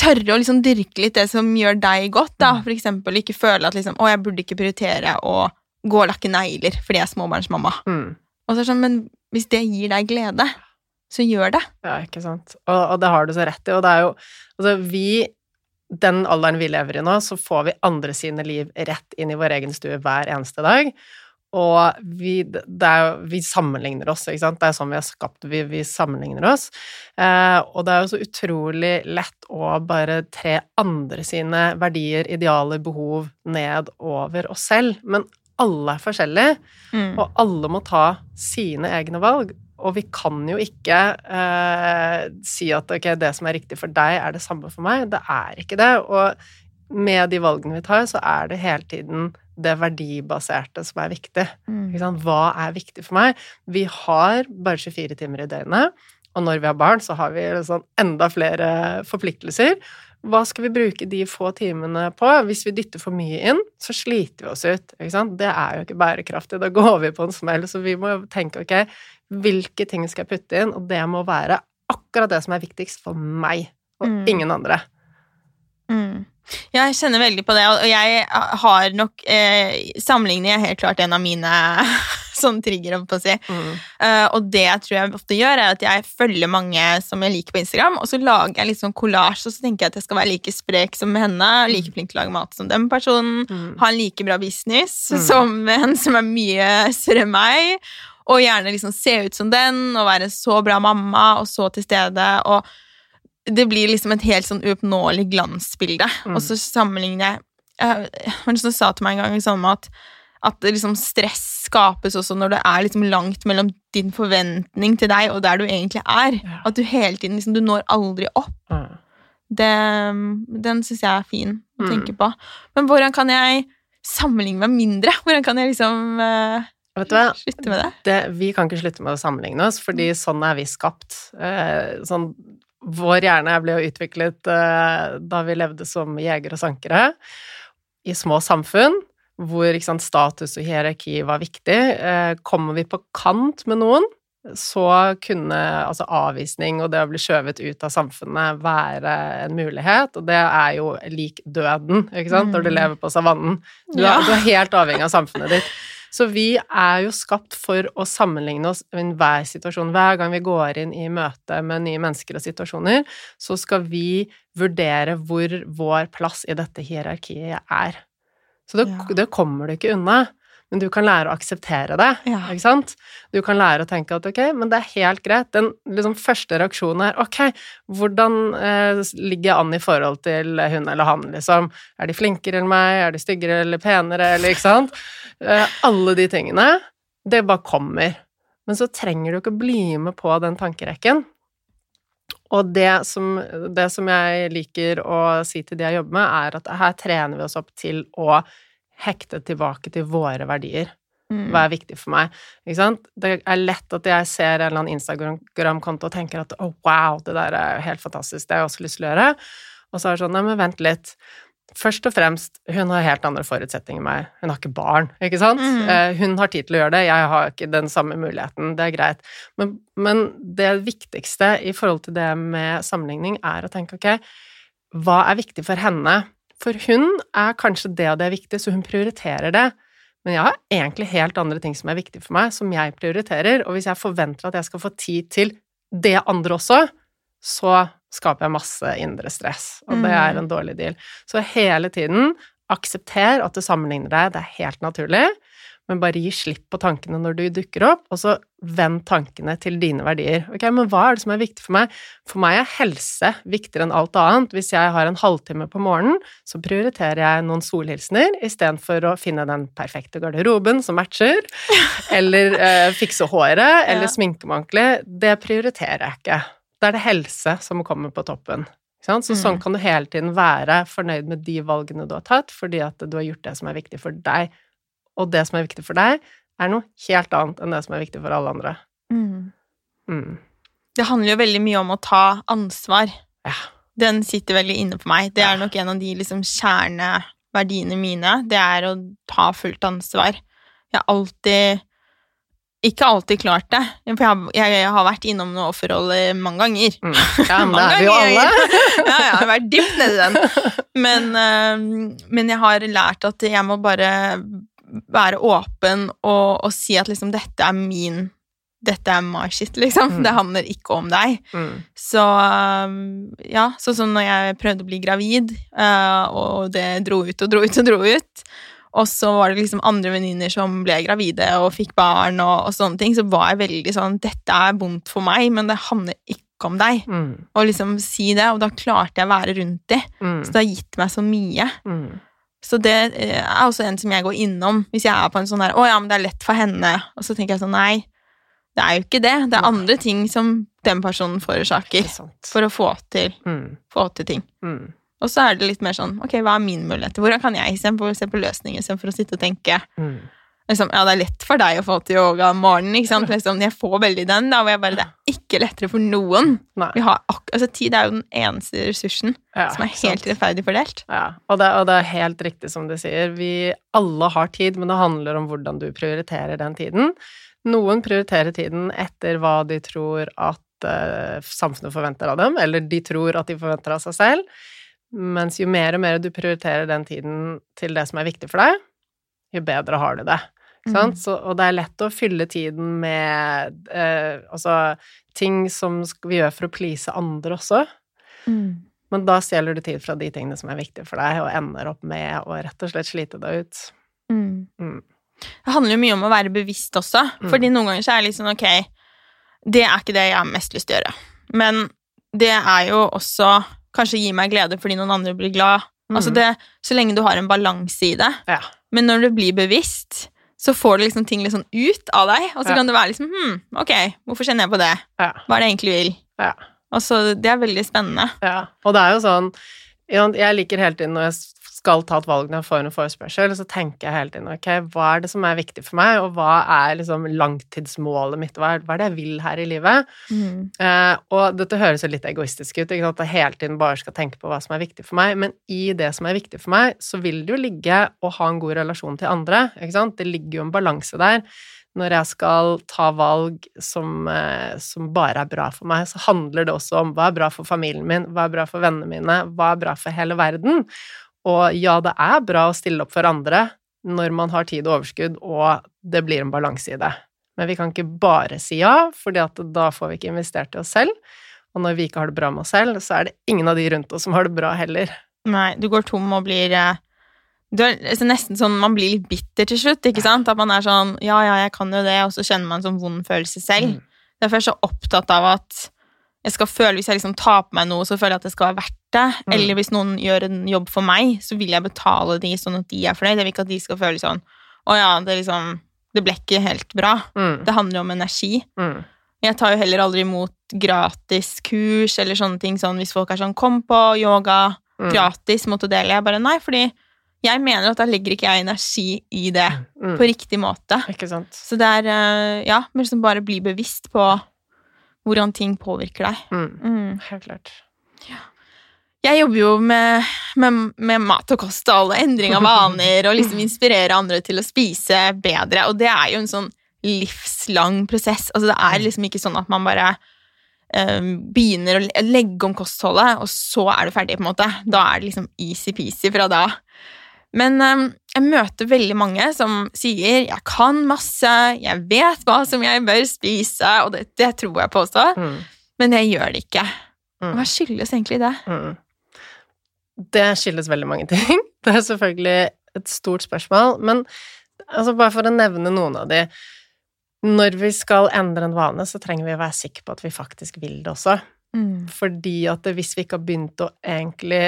tørre å liksom dyrke litt det som gjør deg godt. da, mm. For eksempel ikke føle at liksom, å, jeg burde ikke prioritere å gå og lakke negler fordi jeg er småbarnsmamma. Mm. Og så er det sånn, Men hvis det gir deg glede, så gjør det. Ja, ikke sant. Og, og det har du så rett i. Og det er jo Altså, vi Den alderen vi lever i nå, så får vi andre sine liv rett inn i vår egen stue hver eneste dag. Og vi, er, vi, sammenligner oss, ikke sant. Det er sånn vi er skapt, vi, vi sammenligner oss. Eh, og det er jo så utrolig lett å bare tre andre sine verdier, idealer, behov ned over oss selv. Men alle er forskjellige, mm. og alle må ta sine egne valg. Og vi kan jo ikke eh, si at ok, det som er riktig for deg, er det samme for meg. Det er ikke det. Og med de valgene vi tar, så er det hele tiden det verdibaserte som er viktig. Mm. Hva er viktig for meg? Vi har bare 24 timer i døgnet, og når vi har barn, så har vi sånn enda flere forpliktelser. Hva skal vi bruke de få timene på? Hvis vi dytter for mye inn, så sliter vi oss ut. Det er jo ikke bærekraftig. Da går vi på en smell. Så vi må tenke ok, hvilke ting skal jeg putte inn? Og det må være akkurat det som er viktigst for meg, og mm. ingen andre. Mm. Ja, jeg kjenner veldig på det, og jeg har nok eh, Sammenligning er helt klart en av mine sånn trigger, på å si. Mm. Uh, og det jeg tror jeg ofte gjør, er at jeg følger mange som jeg liker på Instagram, og så lager jeg litt sånn kollasj, og så tenker jeg at jeg skal være like sprek som henne, like mm. flink til å lage mat som den personen, mm. ha en like bra business mm. som en som er mye større enn meg, og gjerne liksom se ut som den, og være så bra mamma, og så til stede, og det blir liksom et helt sånn uoppnåelig glansbilde, og så sammenligner jeg jeg, jeg, sa til meg en gang sånn at at liksom stress skapes også når det er liksom langt mellom din forventning til deg og der du egentlig er. Ja. At du hele tiden liksom, Du når aldri opp. Mm. Det, den syns jeg er fin å Mm. tenke på. Men hvordan kan jeg sammenligne meg mindre? Hvordan kan jeg liksom uh, Vet du hva? slutte med det? det, vi kan ikke slutte med å sammenligne oss, fordi sånn er vi skapt. Uh, sånn, vår hjerne ble jo utviklet eh, da vi levde som jegere og sankere i små samfunn, hvor sant, status og hierarki var viktig. Eh, kommer vi på kant med noen, så kunne altså avvisning og det å bli skjøvet ut av samfunnet være en mulighet, og det er jo lik døden, ikke sant, når du Mm. lever på savannen. Du er, Ja. du er helt avhengig av samfunnet ditt. Så vi er jo skapt for å sammenligne oss i enhver situasjon. Hver gang vi går inn i møte med nye mennesker og situasjoner, så skal vi vurdere hvor vår plass i dette hierarkiet er. Så det, Ja. det kommer du ikke unna. Men du kan lære å akseptere det. Ja. Ikke sant? Du kan lære å tenke at ok, men det er helt greit. Den liksom, første reaksjonen er ok, hvordan eh, ligger jeg an i forhold til hun eller han, liksom? Er de flinkere enn meg? Er de styggere eller penere, eller ikke sant? [LAUGHS] Eh, alle de tingene. Det bare kommer. Men så trenger du ikke bli med på den tankerekken. Og det som, det som jeg liker å si til de jeg jobber med, er at her trener vi oss opp til å hekte tilbake til våre verdier. Mm. Hva er viktig for meg? Ikke sant? Det er lett at jeg ser en eller annen Instagram-konto og tenker at oh, wow, det der er helt fantastisk, det har jeg også lyst til å gjøre. Og så er det sånn, nei, men vent litt. Først og fremst, hun har helt andre forutsetninger enn meg. Hun har ikke barn, ikke sant? Mm. Hun har tid til å gjøre det, jeg har ikke den samme muligheten, det er greit. Men, men det viktigste i forhold til det med sammenligning er å tenke, ok, hva er viktig for henne? For hun er kanskje det og det er viktig, så hun prioriterer det. Men jeg har egentlig helt andre ting som er viktig for meg, som jeg prioriterer, og hvis jeg forventer at jeg skal få tid til det andre også, så skaper jeg masse indre stress, og det er en dårlig deal. Så hele tiden aksepter at du sammenligner deg, det er helt naturlig, men bare gi slipp på tankene når du dukker opp, og så vend tankene til dine verdier. Ok, men hva er det som er viktig for meg? For meg er helse viktigere enn alt annet. Hvis jeg har en halvtime på morgenen, så prioriterer jeg noen solhilsener istedenfor å finne den perfekte garderoben som matcher, [LAUGHS] eller eh, fikse håret, eller Ja. sminke meg ordentlig. Det prioriterer jeg ikke. Da er det helse som kommer på toppen. Så sånn Mm. kan du hele tiden være fornøyd med de valgene du har tatt, fordi at du har gjort det som er viktig for deg. Og det som er viktig for deg, er noe helt annet enn det som er viktig for alle andre. Mm. Mm. Det handler jo veldig mye om å ta ansvar. Ja. Den sitter veldig inne på meg. Det er nok en av de liksom kjerneverdiene mine. Det er å ta fullt ansvar. Jeg har alltid Ikke alltid klart det, for jeg jeg har vært innom noe offerroll mange ganger. Mm. [LAUGHS] Ja, men det er vi jo alle. [LAUGHS] ja, jeg har vært dypt nedi den. Men, eh, men jeg har lært at jeg må bare være åpen og, og si at liksom dette er min Dette er my shit, liksom. Mm. Det handler ikke om deg. Mm. Så um, ja, sånn som når jeg prøvde å bli gravid, eh, og det dro ut og dro ut og dro ut, og så var det liksom andre venninner som ble gravide og fikk barn og, og sånne ting, så var jeg veldig sånn Dette er vondt for meg, men det handler ikke om deg. Mm. Og liksom si det, og da klarte jeg å være rundt det. Mm. Så det har gitt meg så mye. Mm. Så det eh, er også en som jeg går innom hvis jeg er på en sånn der Å ja, men det er lett for henne. Og så tenker jeg sånn Nei, det er jo ikke det. Det er andre ting som den personen forårsaker for å få til, Mm. få til ting. Og så er det litt mer sånn Ok, hva er min mulighet? Hvordan kan jeg istedenfor se på løsninger istedenfor å sitte og tenke Mm. liksom, Ja, det er lett for deg å få til yoga om morgenen, ikke sant? [LAUGHS] Liksom, jeg får veldig den, da, og jeg bare Det er ikke lettere for noen. Vi har altså, tid er jo den eneste ressursen Ja, som er ikke sant. helt rettferdig fordelt. Ja, og det, og det er helt riktig som du sier. Vi alle har tid, men det handler om hvordan du prioriterer den tiden. Noen prioriterer tiden etter hva de tror at uh, samfunnet forventer av dem, eller de tror at de forventer av seg selv. Mens jo mer og mer du prioriterer den tiden til det som er viktig for deg, jo bedre har du det. Mm. Så, og det er lett å fylle tiden med eh, altså, ting som vi gjør for å please andre også. Mm. Men da stjeler du tid fra de tingene som er viktige for deg, og ender opp med å rett og slett slite deg ut. Mm. Mm. Det handler jo mye om å være bevisst også, Mm. fordi noen ganger så er det sånn ok, det er ikke det jeg har mest lyst til å gjøre, men det er jo også kanskje gi meg glede fordi noen andre blir glad. Mm. Altså det, så lenge du har en balanse i det. Ja. Men når du blir bevisst, så får du liksom ting litt sånn ut av deg, og så Ja. kan det være liksom hm, ok, hvorfor kjenner jeg på det? Ja. Hva er det jeg egentlig vil? Ja. Altså, det er veldig spennende. Ja, og det er jo sånn Jeg liker hele tiden når jeg skal ta et valg når jeg får en forespørsel, så tenker jeg hele tiden ok, hva er det som er viktig for meg, og hva er liksom langtidsmålet mitt, hva er, det jeg vil her i livet? Mm. Eh, og dette høres jo litt egoistisk ut, ikke sant, at jeg hele tiden bare skal tenke på hva som er viktig for meg, men i det som er viktig for meg, så vil det jo ligge å ha en god relasjon til andre, ikke sant, det ligger jo en balanse der når jeg skal ta valg som, eh, som, bare er bra for meg, så handler det også om hva er bra for familien min, hva er bra for vennene mine, hva er bra for hele verden. Og ja, det er bra å stille opp for andre når man har tid og overskudd, og det blir en balanse i det. Men vi kan ikke bare si ja, for da får vi ikke investert i oss selv. Og når vi ikke har det bra med oss selv, så er det ingen av de rundt oss som har det bra heller. Nei, du går tom og blir er, altså nesten sånn Man blir litt bitter til slutt, ikke sant? At man er sånn Ja, ja, jeg kan jo det, og så kjenner man en sånn vond følelse selv. Mm. Derfor er jeg så opptatt av at jeg skal føle Hvis jeg liksom tar på meg noe, så føler jeg at det skal være verdt det. Mm. Eller hvis noen gjør en jobb for meg, så vil jeg betale de sånn at de er fornøyd. Jeg vil ikke at de skal føle sånn Å ja, det, liksom, det ble ikke helt bra. Mm. Det handler om energi. Mm. Jeg tar jo heller aldri imot gratis kurs eller sånne ting. Sånn hvis folk er sånn 'Kom på yoga mm. gratis måtte dele'. Jeg bare nei, fordi jeg mener at da legger ikke jeg energi i det mm. på riktig måte. Ikke sant. Så det er eh, Ja, men liksom bare bli bevisst på hvordan ting påvirker deg. Mm. Mm. Helt klart. Ja. Jeg jobber jo med, med, med, mat og kost og alle endring av [LAUGHS] vaner og liksom inspirere andre til å spise bedre, og det er jo en sånn livslang prosess. Altså, det er liksom ikke sånn at man bare um, begynner å legge om kostholdet, og så er du ferdig, på en måte. Da er det liksom easy-peasy fra da. Men um, jeg møter veldig mange som sier 'jeg kan masse, jeg vet hva som jeg bør spise', og det, det tror jeg på også, mm. men jeg gjør det ikke. Mm. Hva skyldes egentlig det? Mm. Det skyldes veldig mange ting. [LAUGHS] Det er selvfølgelig et stort spørsmål, men altså bare for å nevne noen av de Når vi skal endre en vane, så trenger vi å være sikre på at vi faktisk vil det også. Mm. Fordi at hvis vi ikke har begynt å egentlig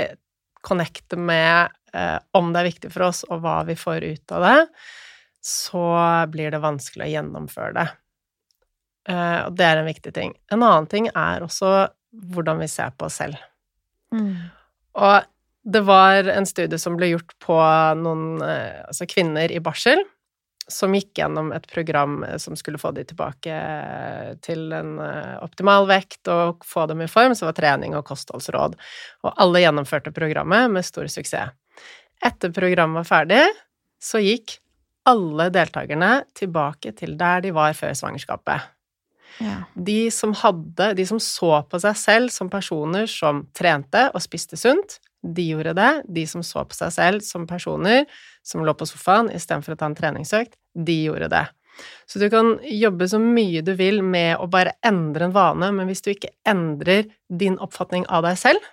connecte med eh, om det er viktig for oss, og hva vi får ut av det, så blir det vanskelig å gjennomføre det. Eh, og det er en viktig ting. En annen ting er også hvordan vi ser på oss selv. Mm. Og det var en studie som ble gjort på noen eh, altså kvinner i barsel, som gikk gjennom et program eh, som skulle få de tilbake eh, til en eh, optimal vekt og få dem i form, så var trening og kostholdsråd. Og alle gjennomførte programmet med stor suksess. Etter programmet var ferdig, så gikk alle deltakerne tilbake til der de var før svangerskapet. Ja. De som hadde De som så på seg selv som personer som trente og spiste sunt, de gjorde det. De som så på seg selv som personer som lå på sofaen istedenfor å ta en treningsøkt, de gjorde det. Så du kan jobbe så mye du vil med å bare endre en vane, men hvis du ikke endrer din oppfatning av deg selv,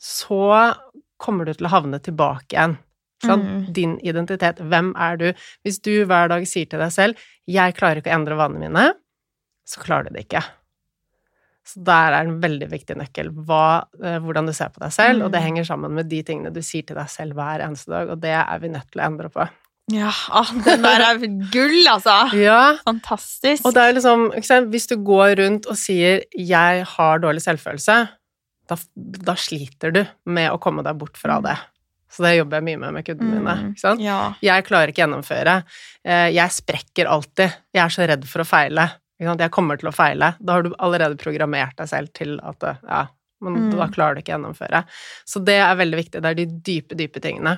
så kommer du til å havne tilbake igjen. Mm. Din identitet. Hvem er du? Hvis du hver dag sier til deg selv 'Jeg klarer ikke å endre vanene mine', så klarer du det ikke. Så der er en veldig viktig nøkkel hva, eh, hvordan du ser på deg selv, og det mm. henger sammen med de tingene du sier til deg selv hver eneste dag, og det er vi nødt til å endre på. Ja, ah, den der er gull, altså. [LAUGHS] ja. Fantastisk. Og det er liksom, Hvis du går rundt og sier 'jeg har dårlig selvfølelse', da, da sliter du med å komme deg bort fra mm. det. Så det jobber jeg mye med med kundene mine. Mm, ikke sant? Ja. Jeg klarer ikke gjennomføre. Eh, jeg sprekker alltid. Jeg er så redd for å feile. Jeg kommer til å feile. Da har du allerede programmert deg selv til at ja, men mm. da klarer du ikke å gjennomføre. Så det er veldig viktig. Det er de dype, dype tingene.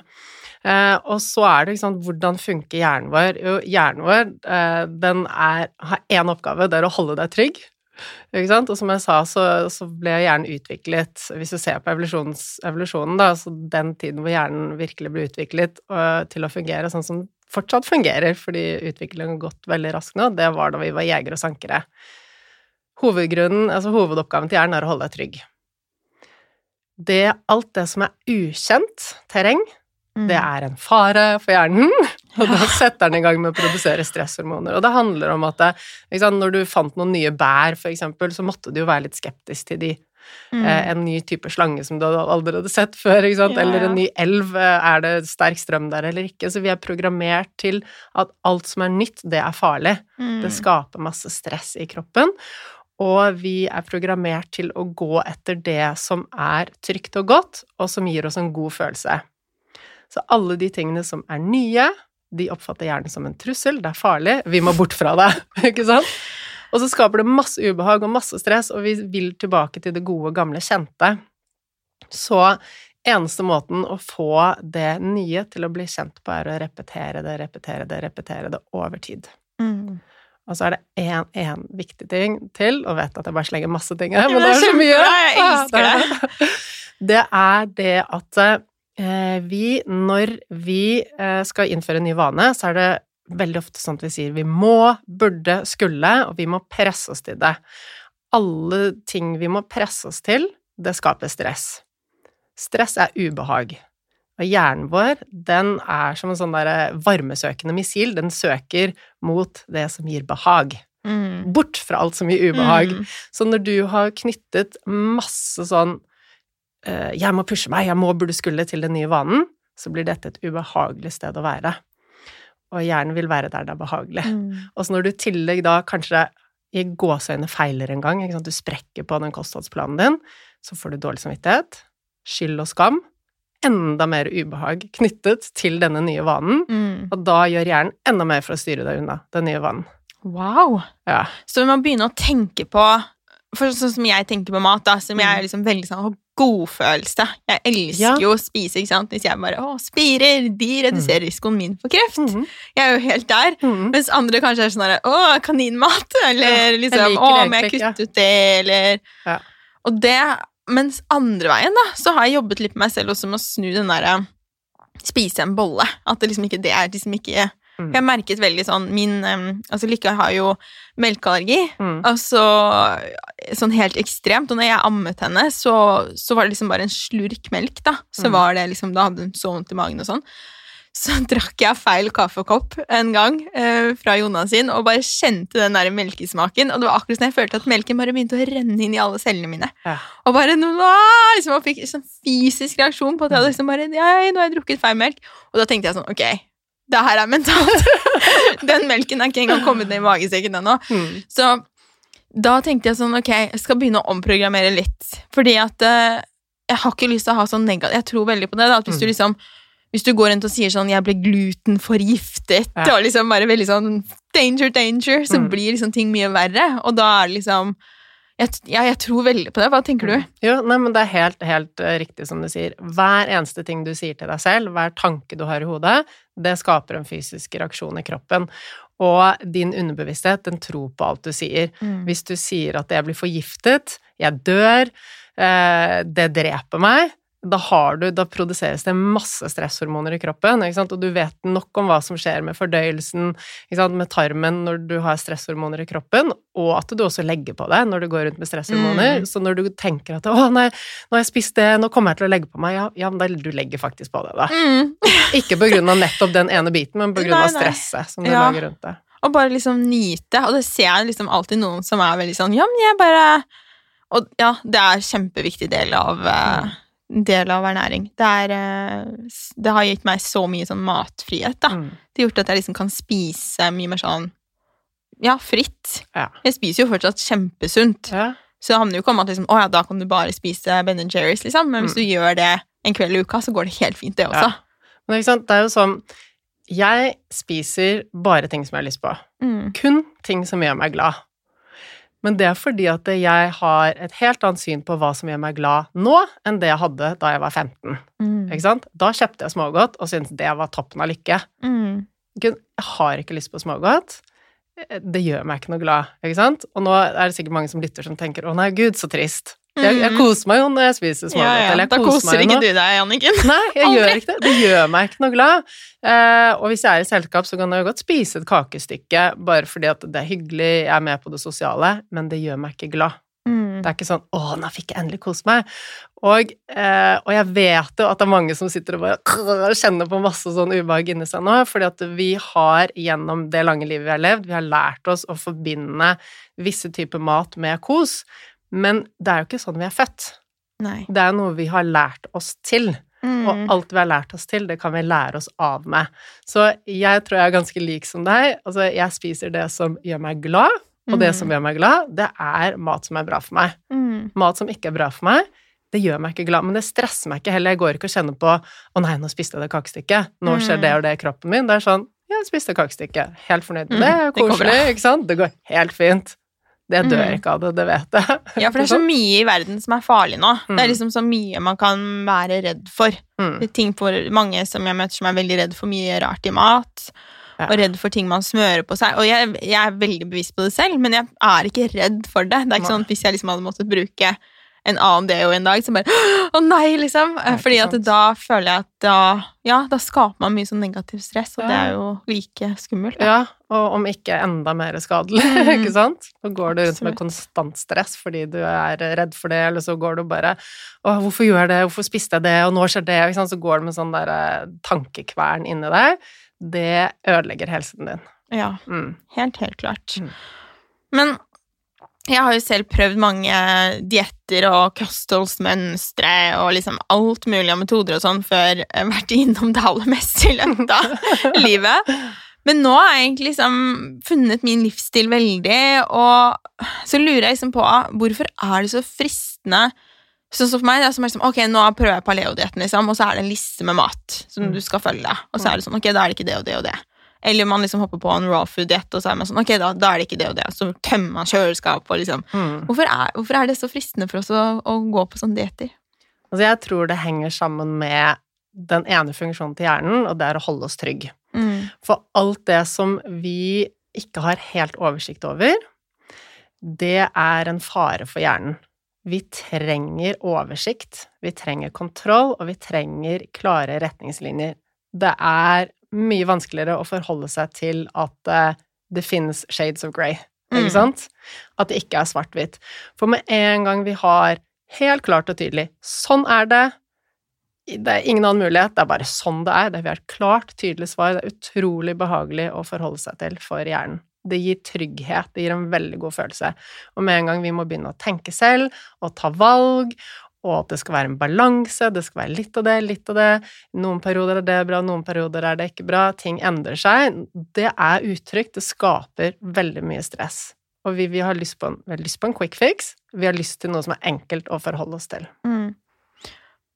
Eh, og så er det ikke sant, hvordan funker hjernen vår? Jo, hjernen vår eh, den er, har én oppgave, det er å holde deg trygg. Ikke sant? Og som jeg sa, så, så ble hjernen utviklet Hvis du ser på evolusjonen, da, så den tiden hvor hjernen virkelig ble utviklet og, til å fungere sånn som fortsatt fungerer, fordi utviklingen har gått veldig raskt nå, det var da vi var jegere og sankere. Hovedgrunnen, altså hovedoppgaven til hjernen er å holde deg trygg. Det, alt det som er ukjent terreng, mm. det er en fare for hjernen, [LAUGHS] og da setter den i gang med å produsere stresshormoner. Og det handler om at sant, når du fant noen nye bær, for eksempel, så måtte du jo være litt skeptisk til de Mm. Eh, en ny type slange som du aldri hadde sett før, ja, eller en ny elv. Eh, er det sterk strøm der eller ikke? Så vi er programmert til at alt som er nytt, det er farlig. Mm. Det skaper masse stress i kroppen. og vi er programmert til å gå etter det som er trygt og godt, og som gir oss en god følelse. Så alle de tingene som er nye, de oppfatter hjernen som en trussel, det er farlig, vi må bort fra det, [LAUGHS] ikke sant? Og så skaper det masse ubehag og masse stress, og vi vil tilbake til det gode, gamle, kjente. Så eneste måten å få det nye til å bli kjent på, er å repetere det, repetere det, repetere det over tid. Mm. Og så er det én viktig ting til, og vet at jeg bare slenger masse ting her, men det er så mye. Jeg elsker det. [LAUGHS] Det er det at eh, vi, når vi eh, skal innføre en ny vane, så er det veldig ofte sånn at vi sier vi må, burde, skulle, og vi må presse oss til det. Alle ting vi må presse oss til, det skaper stress. Stress er ubehag. Og hjernen vår, den er som en sånn der varmesøkende missil. Den søker mot det som gir behag. Mm. Bort fra alt som gir ubehag. Mm. Så når du har knyttet masse sånn eh, 'jeg må pushe meg, jeg må, burde, skulle' til den nye vanen, så blir dette et ubehagelig sted å være. Og hjernen vil være der det er behagelig. Mm. Og så når du i tillegg da kanskje i gåseøyne feiler en gang, du sprekker på den kostholdsplanen din, så får du dårlig samvittighet, skyld og skam, enda mer ubehag knyttet til denne nye vanen, Mm. og da gjør hjernen enda mer for å styre deg unna den nye vanen. Wow. Ja. Så vi må begynne å tenke på for Sånn som jeg tenker på mat, da, som jeg er liksom veldig sånn har godfølelse. Jeg elsker Ja. jo å spise, ikke sant. Hvis jeg bare 'Å, spirer', de reduserer risikoen min for kreft. Mm. Jeg er jo helt der. Mm. Mens andre kanskje er sånn herre 'Å, kaninmat', eller ja, liksom 'Å, må jeg kutte ut det', eller Ja. Og det Mens andre veien, da, så har jeg jobbet litt med meg selv også med å snu den derre Spise en bolle. At det liksom ikke det er liksom ikke Mm. Jeg merket veldig sånn Min Altså, Lykke har jo melkeallergi. Mm. Altså sånn helt ekstremt. Og når jeg ammet henne, så, så var det liksom bare en slurk melk, da. Så Mm. var det liksom Da hadde hun så vondt i magen og sånn. Så [LAUGHS] drakk jeg feil kaffekopp en gang eh, fra Jonas sin og bare kjente den der melkesmaken. Og det var akkurat som jeg følte at melken bare begynte å renne inn i alle cellene mine. Ja. Og bare liksom, og fikk en sånn fysisk reaksjon på at jeg hadde liksom bare «Nei, nå har jeg drukket feil melk. Og da tenkte jeg sånn Ok, det her er mentalt. [LAUGHS] den melken er ikke engang kommet ned i magesekken ennå. Mm. Så da tenkte jeg sånn, ok, jeg skal begynne å omprogrammere litt. Fordi at uh, jeg har ikke lyst til å ha sånn negativ Jeg tror veldig på det. da, at Hvis du Mm. liksom hvis du går rundt og sier sånn 'jeg ble glutenforgiftet', Ja. og liksom bare veldig sånn 'danger, danger', så Mm. blir liksom ting mye verre. Og da er det liksom jeg, ja, jeg tror veldig på det. Hva tenker du? Jo, nei, men det er helt, helt eh, riktig som du sier. Hver eneste ting du sier til deg selv, hver tanke du har i hodet, det skaper en fysisk reaksjon i kroppen. Og din underbevissthet, den tror på alt du sier. Hvis du sier at jeg blir forgiftet, jeg dør, eh, det dreper meg, da, har du, da produseres det masse stresshormoner i kroppen, og du vet nok om hva som skjer med fordøyelsen, med tarmen når du har stresshormoner i kroppen, og at du også legger på deg når du går rundt med stresshormoner. Mm. Så når du tenker at 'å nei, nå har jeg spist det, nå kommer jeg til å legge på meg', ja, ja men da, du legger faktisk på det, da. Mm. [LAUGHS] Ikke på grunn av nettopp den ene biten, men på grunn av Nei, av stresset som du Ja. lager rundt det. Og bare liksom nyte. Og det ser jeg liksom alltid noen som er veldig sånn Ja, men jeg bare Og ja, det er en kjempeviktig del av eh, Del av ernæring. Det er eh, Det har gitt meg så mye sånn matfrihet, da. Mm. Det har gjort at jeg liksom kan spise mye mer sånn Ja, fritt. Ja. Jeg spiser jo fortsatt kjempesunt. Ja. Så det handler jo ikke om at liksom, å ja, da kan du bare spise Ben Jerry's, liksom. Men hvis Mm. du gjør det en kveld i uka, så går det helt fint, det også. Ja. Men ikke sant, det er jo sånn Jeg spiser bare ting som jeg har lyst på. Mm. Kun ting som gjør meg glad. Men det er fordi at jeg har et helt annet syn på hva som gjør meg glad nå, enn det jeg hadde da jeg var 15. Mm. Ikke sant? Da kjøpte jeg smågodt og syntes det var toppen av lykke. Mm. Jeg har ikke lyst på smågodt. Det gjør meg ikke noe glad, ikke sant? Og nå er det sikkert mange som lytter som tenker 'Å nei, gud, så trist'. Jeg, jeg Mm. koser meg jo når jeg spiser smågodt. Ja, ja. Da koser ikke nå. du deg, Anniken. [LAUGHS] Nei, jeg Aldri. gjør ikke det. Det gjør meg ikke noe glad. Eh, og hvis jeg er i selskap, så kan jeg jo godt spise et kakestykke bare fordi at det er hyggelig, jeg er med på det sosiale, men det gjør meg ikke glad. Mm. Det er ikke sånn 'Å, nå fikk jeg endelig kose meg'. Og, eh, og jeg vet jo at det er mange som sitter og bare kjenner på masse sånn ubehag inni seg nå, fordi at vi har gjennom det lange livet vi har levd, vi har lært oss å forbinde visse typer mat med kos, men det er jo ikke sånn vi er født. Nei. Det er noe vi har lært oss til. Mm. Og alt vi har lært oss til, det kan vi lære oss av med. Så jeg tror jeg er ganske lik som deg. Altså, jeg spiser det som gjør meg glad, Og det Mm. som gjør meg glad, det er mat som er bra for meg. Mm. Mat som ikke er bra for meg, det gjør meg ikke glad, men det stresser meg ikke heller. Jeg går ikke og kjenner på 'Å nei, nå spiste jeg det kakestykket'. Nå skjer Mm. det og det i kroppen min. Det er sånn 'Jeg spiste kakestykket'. Helt fornøyd med Mm, det. det Koselig, ikke sant? Det går helt fint. Det dør Mm. ikke av det, det vet jeg. Ja, for det er så [LAUGHS] mye i verden som er farlig nå. Det er Mm. liksom så mye man kan være redd for. Mm. Det er ting for mange som jeg møter som er veldig redd for mye rart i mat. Ja. Og redd for ting man smører på seg. Og jeg, jeg er veldig bevisst på det selv, men jeg er ikke redd for det. Det er ikke Nei. sånn at Hvis jeg liksom hadde måttet bruke en annen deo en dag, som bare Å nei, liksom! Nei, Fordi at da føler jeg at da Ja, da skaper man mye sånn negativ stress, og det er jo like skummelt. Da. Ja, og om ikke enda mer skadelig, [LAUGHS] Mm. ikke sant? Så går du rundt med konstant stress fordi du er redd for det, eller så går du bare 'Å, hvorfor gjør jeg det? Hvorfor spiste jeg det? Og nå skjer det?' Ikke sant? Så går du med sånn der eh, tankekvern inni deg. Det ødelegger helsen din. Ja. Mm. Helt, helt klart. Mm. Men jeg har jo selv prøvd mange dietter og kostholdsmønstre og liksom alt mulig av metoder og sånn før jeg har vært innom det aller mest i løpet av [LAUGHS] livet. Men nå har jeg egentlig liksom funnet min livsstil veldig, og så lurer jeg liksom på hvorfor er det så fristende Sånn som for meg, det er som liksom, ok, nå prøver jeg paleodietten, liksom, og så er det en liste med mat som Mm. du skal følge, og så er det sånn, ok, da er det ikke det og det og det. Eller man liksom hopper på en raw food-diett, og så er man sånn, ok, da, da er det ikke det og det. Så tømmer man kjøleskapet og liksom Mm. hvorfor er, hvorfor er det så fristende for oss å, å gå på sånne dietter? Altså, jeg tror det henger sammen med den ene funksjonen til hjernen, og det er å holde oss trygg. Mm. For alt det som vi ikke har helt oversikt over, det er en fare for hjernen. Vi trenger oversikt, vi trenger kontroll, og vi trenger klare retningslinjer. Det er mye vanskeligere å forholde seg til at uh, det finnes shades of grey, ikke Mm. sant? At det ikke er svart-hvitt. For med en gang vi har helt klart og tydelig sånn er det, det er ingen annen mulighet, det er bare sånn det er. Det er et klart, tydelig svar. Det er utrolig behagelig å forholde seg til for hjernen. Det gir trygghet, det gir en veldig god følelse. Og med en gang vi må begynne å tenke selv og ta valg, og at det skal være en balanse, det skal være litt av det, litt av det, noen perioder er det bra, noen perioder er det ikke bra, ting endrer seg, det er utrygt, det skaper veldig mye stress. Og vi, vi, har lyst på en, vi har lyst på en quick fix, vi har lyst til noe som er enkelt å forholde oss til. Mm.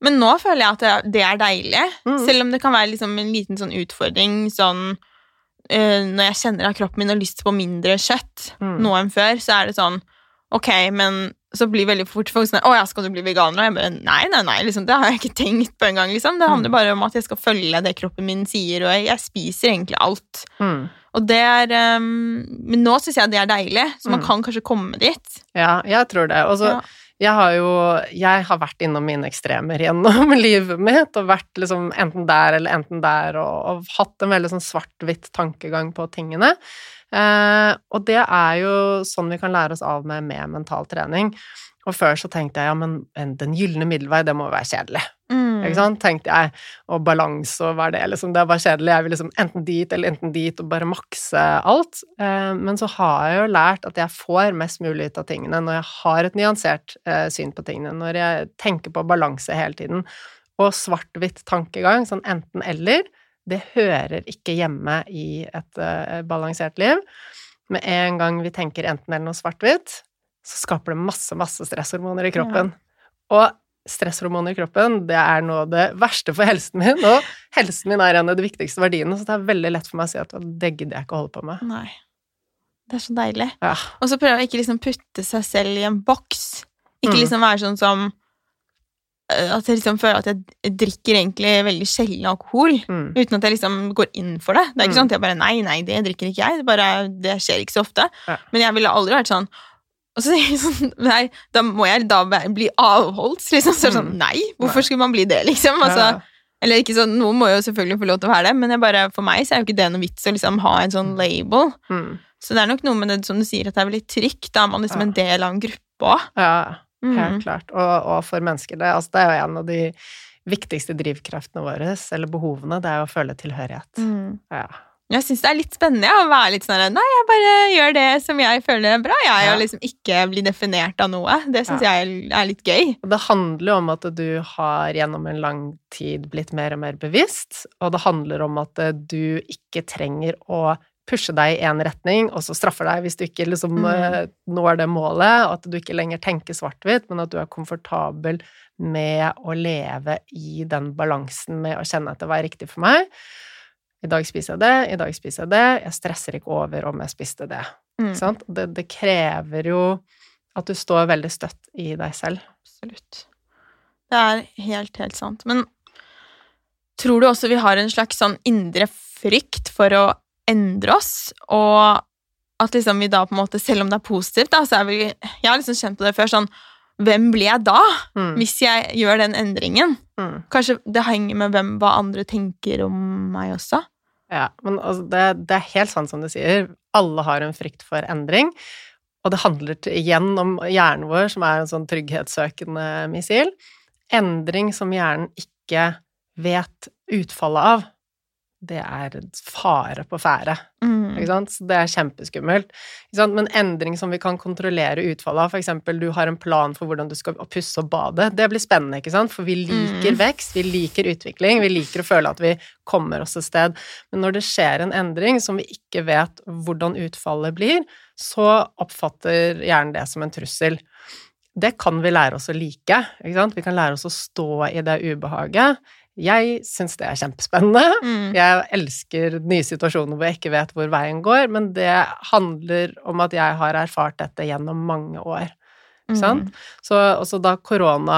Men nå føler jeg at det, det er deilig, Mm. selv om det kan være liksom en liten sånn utfordring sånn øh, Når jeg kjenner at kroppen min har lyst på mindre kjøtt Mm. nå enn før, så er det sånn Ok, men så blir veldig fort folk sånn Å ja, skal du bli veganer? Og jeg bare Nei, nei, nei, liksom, det har jeg ikke tenkt på engang, liksom. Det handler bare om at jeg skal følge det kroppen min sier, og jeg, jeg spiser egentlig alt. Mm. Og det er um, Men nå syns jeg det er deilig, så man Mm. kan kanskje komme dit. Ja, jeg tror det. Og så Ja. Jeg har jo Jeg har vært innom mine ekstremer gjennom [LAUGHS] livet mitt, og vært liksom enten der eller enten der, og, og hatt en veldig sånn svart-hvitt tankegang på tingene. Eh, og det er jo sånn vi kan lære oss av med med mental trening. Og før så tenkte jeg ja, men den gylne middelvei, det må jo være kjedelig. Mm. Ikke sant? Tenkte jeg. Og balanse og hva er det, liksom. Det bare kjedelig. Jeg vil liksom enten dit eller enten dit og bare makse alt. Eh, men så har jeg jo lært at jeg får mest mulig ut av tingene når jeg har et nyansert eh, syn på tingene, når jeg tenker på balanse hele tiden. Og svart-hvitt tankegang, sånn enten-eller, det hører ikke hjemme i et eh, balansert liv. Med en gang vi tenker enten-eller noe svart-hvitt, så skaper det masse, masse stresshormoner i kroppen. Og stresshormoner i kroppen, det er noe av det verste for helsen min, og helsen min er en av de viktigste verdiene, så det er veldig lett for meg å si at det gidder jeg ikke å holde på med. Nei. Det er så deilig. Ja. Og så prøve å ikke liksom putte seg selv i en boks. Ikke Mm. liksom være sånn som At jeg liksom føler at jeg drikker egentlig veldig sjelden alkohol. Mm. Uten at jeg liksom går inn for det. Det er ikke Mm. sånn at jeg bare Nei, nei, det drikker ikke jeg. Det, bare, det skjer ikke så ofte. Ja. Men jeg ville aldri vært sånn og så sier jeg sånn [LAUGHS] Nei, da må jeg da bli avholdt, liksom. Så er det sånn Mm. Nei, hvorfor skulle man bli det, liksom? Altså, Eller ikke sånn, Noen må jo selvfølgelig få lov til å være det, men bare, for meg så er jo ikke det noe vits å liksom ha en sånn label. Mm. Så det er nok noe med det som du sier, at det er veldig trygt. Da er man liksom en del av en gruppe òg. ja. Mm. Helt klart. Og, og for mennesker, det, altså, det er jo en av de viktigste drivkreftene våre, eller behovene, det er jo å føle tilhørighet. Mm. Ja. Jeg syns det er litt spennende ja, å være litt sånn Nei, jeg bare gjør det som jeg føler er bra, jeg, Ja. liksom ikke bli definert av noe. Det syns jeg er litt gøy. Og det handler jo om at du har gjennom en lang tid blitt mer og mer bevisst, og det handler om at du ikke trenger å pushe deg i én retning, og så straffer deg hvis du ikke liksom Mm. eh, når det målet, og at du ikke lenger tenker svart-hvitt, men at du er komfortabel med å leve i den balansen med å kjenne at det var riktig for meg. I dag spiser jeg det, i dag spiser jeg det, jeg stresser ikke over om jeg spiste det. Mm, sant? Det, det krever jo at du står veldig støtt i deg selv. absolutt. Det er helt, helt sant. Men tror du også vi har en slags sånn indre frykt for å endre oss, og at liksom vi da på en måte, selv om det er positivt, da, så er vi Jeg har liksom kjent på det før, sånn Hvem blir jeg da, Mm. hvis jeg gjør den endringen? Mm. Kanskje det henger med hvem, hva andre tenker om meg også? Ja, men altså, det, det er helt sant som du sier. Alle har en frykt for endring. Og det handler til, igjen om hjernen vår, som er en sånn trygghetssøkende missil. Endring som hjernen ikke vet utfallet av, det er fare på ferde. Mm. Ikke sant? Så det er kjempeskummelt. Men endring som vi kan kontrollere utfallet av, eksempel du har en plan for hvordan du skal pusse og bade, det blir spennende, ikke sant? For vi liker Mm. vekst, vi liker utvikling, vi liker å føle at vi kommer oss et sted. Men når det skjer en endring som vi ikke vet hvordan utfallet blir, så oppfatter hjernen det som en trussel. Det kan vi lære oss å like, ikke sant? Vi kan lære oss å stå i det ubehaget. Jeg syns det er kjempespennende. Mm. Jeg elsker nye situasjoner hvor jeg ikke vet hvor veien går, men det handler om at jeg har erfart dette gjennom mange år. Ikke sant? Mm. Så også da korona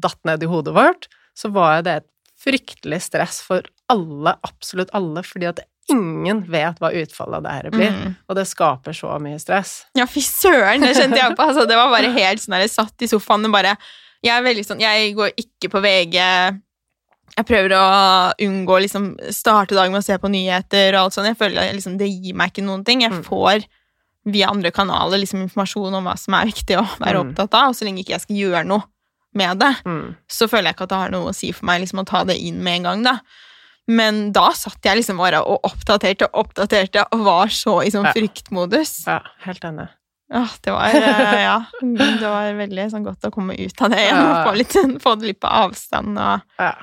datt ned i hodet vårt, så var det et fryktelig stress for alle, absolutt alle, fordi at ingen vet hva utfallet av det her blir, Mm. og det skaper så mye stress. Ja, fy søren, det kjente jeg [LAUGHS] på. Altså, det var bare helt sånn der jeg satt i sofaen og bare Jeg er veldig sånn Jeg går ikke på VG. Jeg prøver å unngå å liksom starte dagen med å se på nyheter og alt sånt. Jeg føler liksom, det gir meg ikke noen ting. Jeg Mm. får via andre kanaler liksom informasjon om hva som er viktig å være Mm. opptatt av, og så lenge ikke jeg skal gjøre noe med det, Mm. så føler jeg ikke at det har noe å si for meg liksom, å ta det inn med en gang, da. Men da satt jeg liksom bare og oppdaterte og oppdaterte og var så i sånn Ja. fryktmodus. Ja, helt enig. Ja, det var, eh, ja, det var veldig sånn godt å komme ut av det igjen. Ja. [LAUGHS] Få, litt, få det litt på avstand. og Ja.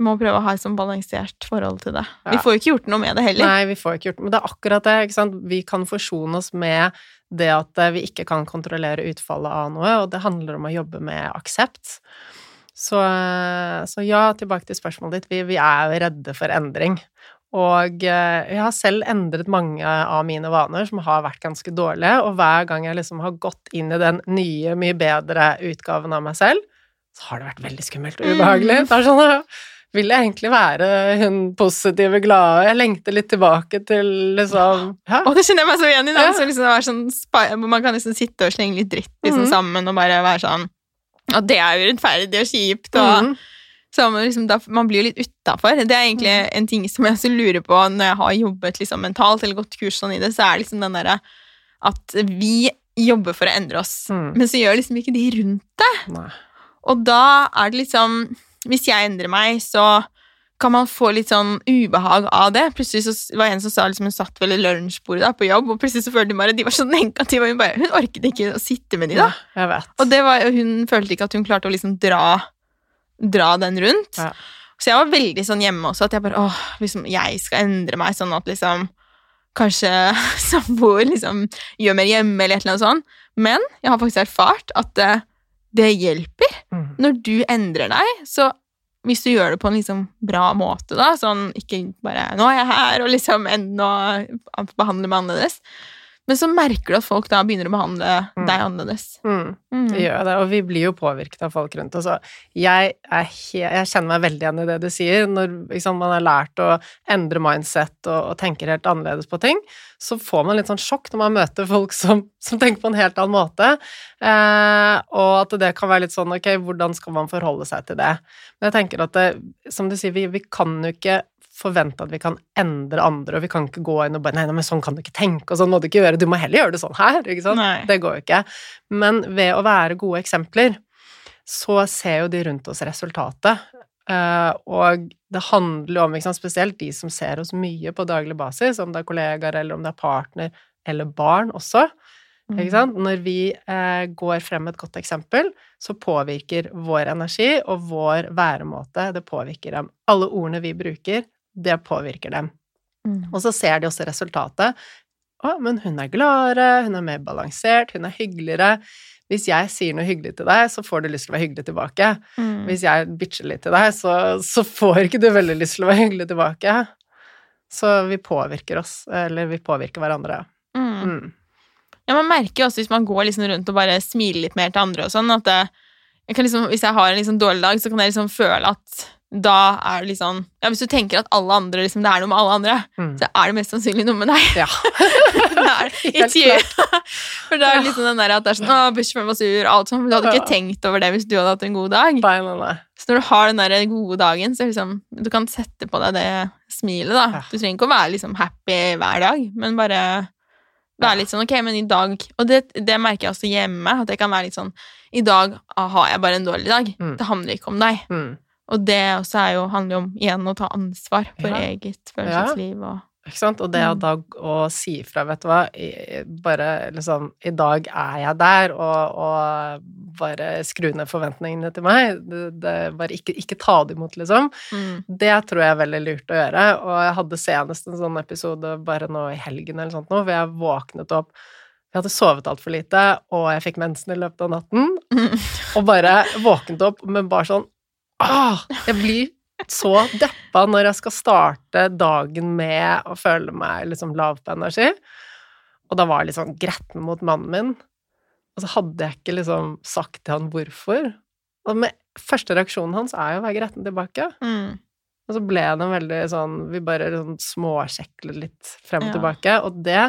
Må prøve å ha et sånn balansert forhold til det. Ja. Vi får jo ikke gjort noe med det heller. Nei, vi får ikke gjort noe Men det er akkurat det, ikke sant. Vi kan forsone oss med det at eh, vi ikke kan kontrollere utfallet av noe, og det handler om å jobbe med aksept. Så, eh, så ja, tilbake til spørsmålet ditt. Vi, vi er jo redde for endring. Og eh, jeg har selv endret mange av mine vaner som har vært ganske dårlige, og hver gang jeg liksom har gått inn i den nye, mye bedre utgaven av meg selv, så har det vært veldig skummelt og ubehagelig. Mm. Det er sånn vil jeg egentlig være hun positive, glade Jeg lengter litt tilbake til liksom ja. Og det kjenner jeg meg så igjen i. Ja. Så liksom sånn, man kan liksom sitte og slenge litt dritt liksom, Mhm. sammen og bare være sånn Og det er urettferdig og kjipt. Og, Mhm. så man, liksom, da, man blir jo litt utafor. Det er egentlig Mm. en ting som jeg også lurer på når jeg har jobbet liksom, mentalt eller gått kurs sånn i det, så er det liksom den derre at vi jobber for å endre oss, Mm. men så gjør liksom ikke de rundt Nei. Og da er det liksom Hvis jeg endrer meg, så kan man få litt sånn ubehag av det. Plutselig så var det en som sa liksom, hun satt ved lunsjbordet da, på jobb, og plutselig så følte hun bare de var så negative. Og hun, bare, hun orket ikke å sitte med de da. Ja. Og det var, hun følte ikke at hun klarte å liksom dra, dra den rundt. Ja. Så jeg var veldig sånn hjemme også, at jeg bare åh, liksom, jeg skal endre meg sånn at liksom Kanskje [LAUGHS] samboer liksom gjør mer hjemme, eller et eller annet sånt. Men jeg har faktisk erfart at det, hjelper Mm. når du endrer deg. Så hvis du gjør det på en liksom bra måte, da, sånn ikke bare 'nå er jeg her', og liksom ennå behandler meg annerledes, men så merker du at folk da begynner å behandle Mm. deg annerledes. Mm. Mm. Det gjør det, og vi blir jo påvirket av folk rundt oss. Jeg, jeg kjenner meg veldig igjen i det du sier. Når liksom, man har lært å endre mindset og, og tenker helt annerledes på ting, så får man litt sånn sjokk når man møter folk som, som tenker på en helt annen måte. Eh, og at det kan være litt sånn ok, hvordan skal man forholde seg til det? Men jeg tenker at det, som du sier, vi, vi kan jo ikke forvente at vi kan endre andre, og vi kan ikke gå inn og bare Nei, nei, men sånn kan du ikke tenke, og sånn må du ikke gjøre. Du må heller gjøre det sånn her, ikke sant? Nei. Det går jo ikke. Men ved å være gode eksempler, så ser jo de rundt oss resultatet. Eh, og det handler jo om, sant, spesielt de som ser oss mye på daglig basis, om det er kollegaer, eller om det er partner, eller barn også. Mm. Når vi eh, går frem med et godt eksempel, så påvirker vår energi og vår væremåte Det påvirker dem. Alle ordene vi bruker, det påvirker dem. Mm. Og så ser de også resultatet. Å, men hun er gladere, hun er mer balansert, hun er hyggeligere. Hvis jeg sier noe hyggelig til deg, så får du lyst til å være hyggelig tilbake. Mm. Hvis jeg bitcher litt til deg, så, så, får ikke du veldig lyst til å være hyggelig tilbake. Så vi påvirker oss, eller vi påvirker hverandre. Mm. Mm. Ja, man merker jo også hvis man går liksom rundt og bare smiler litt mer til andre og sånn, at det, jeg liksom, hvis jeg har en liksom dårlig dag, så kan jeg liksom føle at da er det liksom Ja, hvis du tenker at alle andre liksom, det er noe med alle andre, mm. så er det mest sannsynlig noe med deg. Ja. [LAUGHS] det er. For det er liksom den der at det er sånn 'Å, Bushman var sur', alt sånn. Du hadde ikke tenkt over det hvis du hadde hatt en god dag. Nei, nei, nei. Så når du har den der gode dagen, så liksom Du kan sette på deg det smilet, da. Du trenger ikke å være liksom happy hver dag, men bare være litt sånn Ok, men i dag Og det, det merker jeg også hjemme, at jeg kan være litt sånn I dag har jeg bare en dårlig dag. Mm. Det handler ikke om deg. Mm. Og det også jo, handler jo om igjen å ta ansvar for ja. eget følelsesliv og ikke sant? Og det å da å si ifra, vet du hva, bare liksom I dag er jeg der, og, og bare skru ned forventningene til meg. Det, det, bare ikke, ikke, ta det imot, liksom. Mm. Det tror jeg er veldig lurt å gjøre. Og jeg hadde senest en sånn episode bare nå i helgen eller sånt nå, hvor jeg våknet opp jeg hadde sovet altfor lite, og jeg fikk mensen i løpet av natten. Mm. Og bare våknet opp med bare sånn ah, Jeg blir så deppa når jeg skal starte dagen med å føle meg liksom lav på energi. Og da var jeg litt sånn gretten mot mannen min. Og så hadde jeg ikke liksom sagt til han hvorfor. Og med første reaksjonen hans er jo å være gretten tilbake. Mm. Og så ble det veldig sånn Vi bare sånn småsjeklet litt frem og ja. tilbake, og det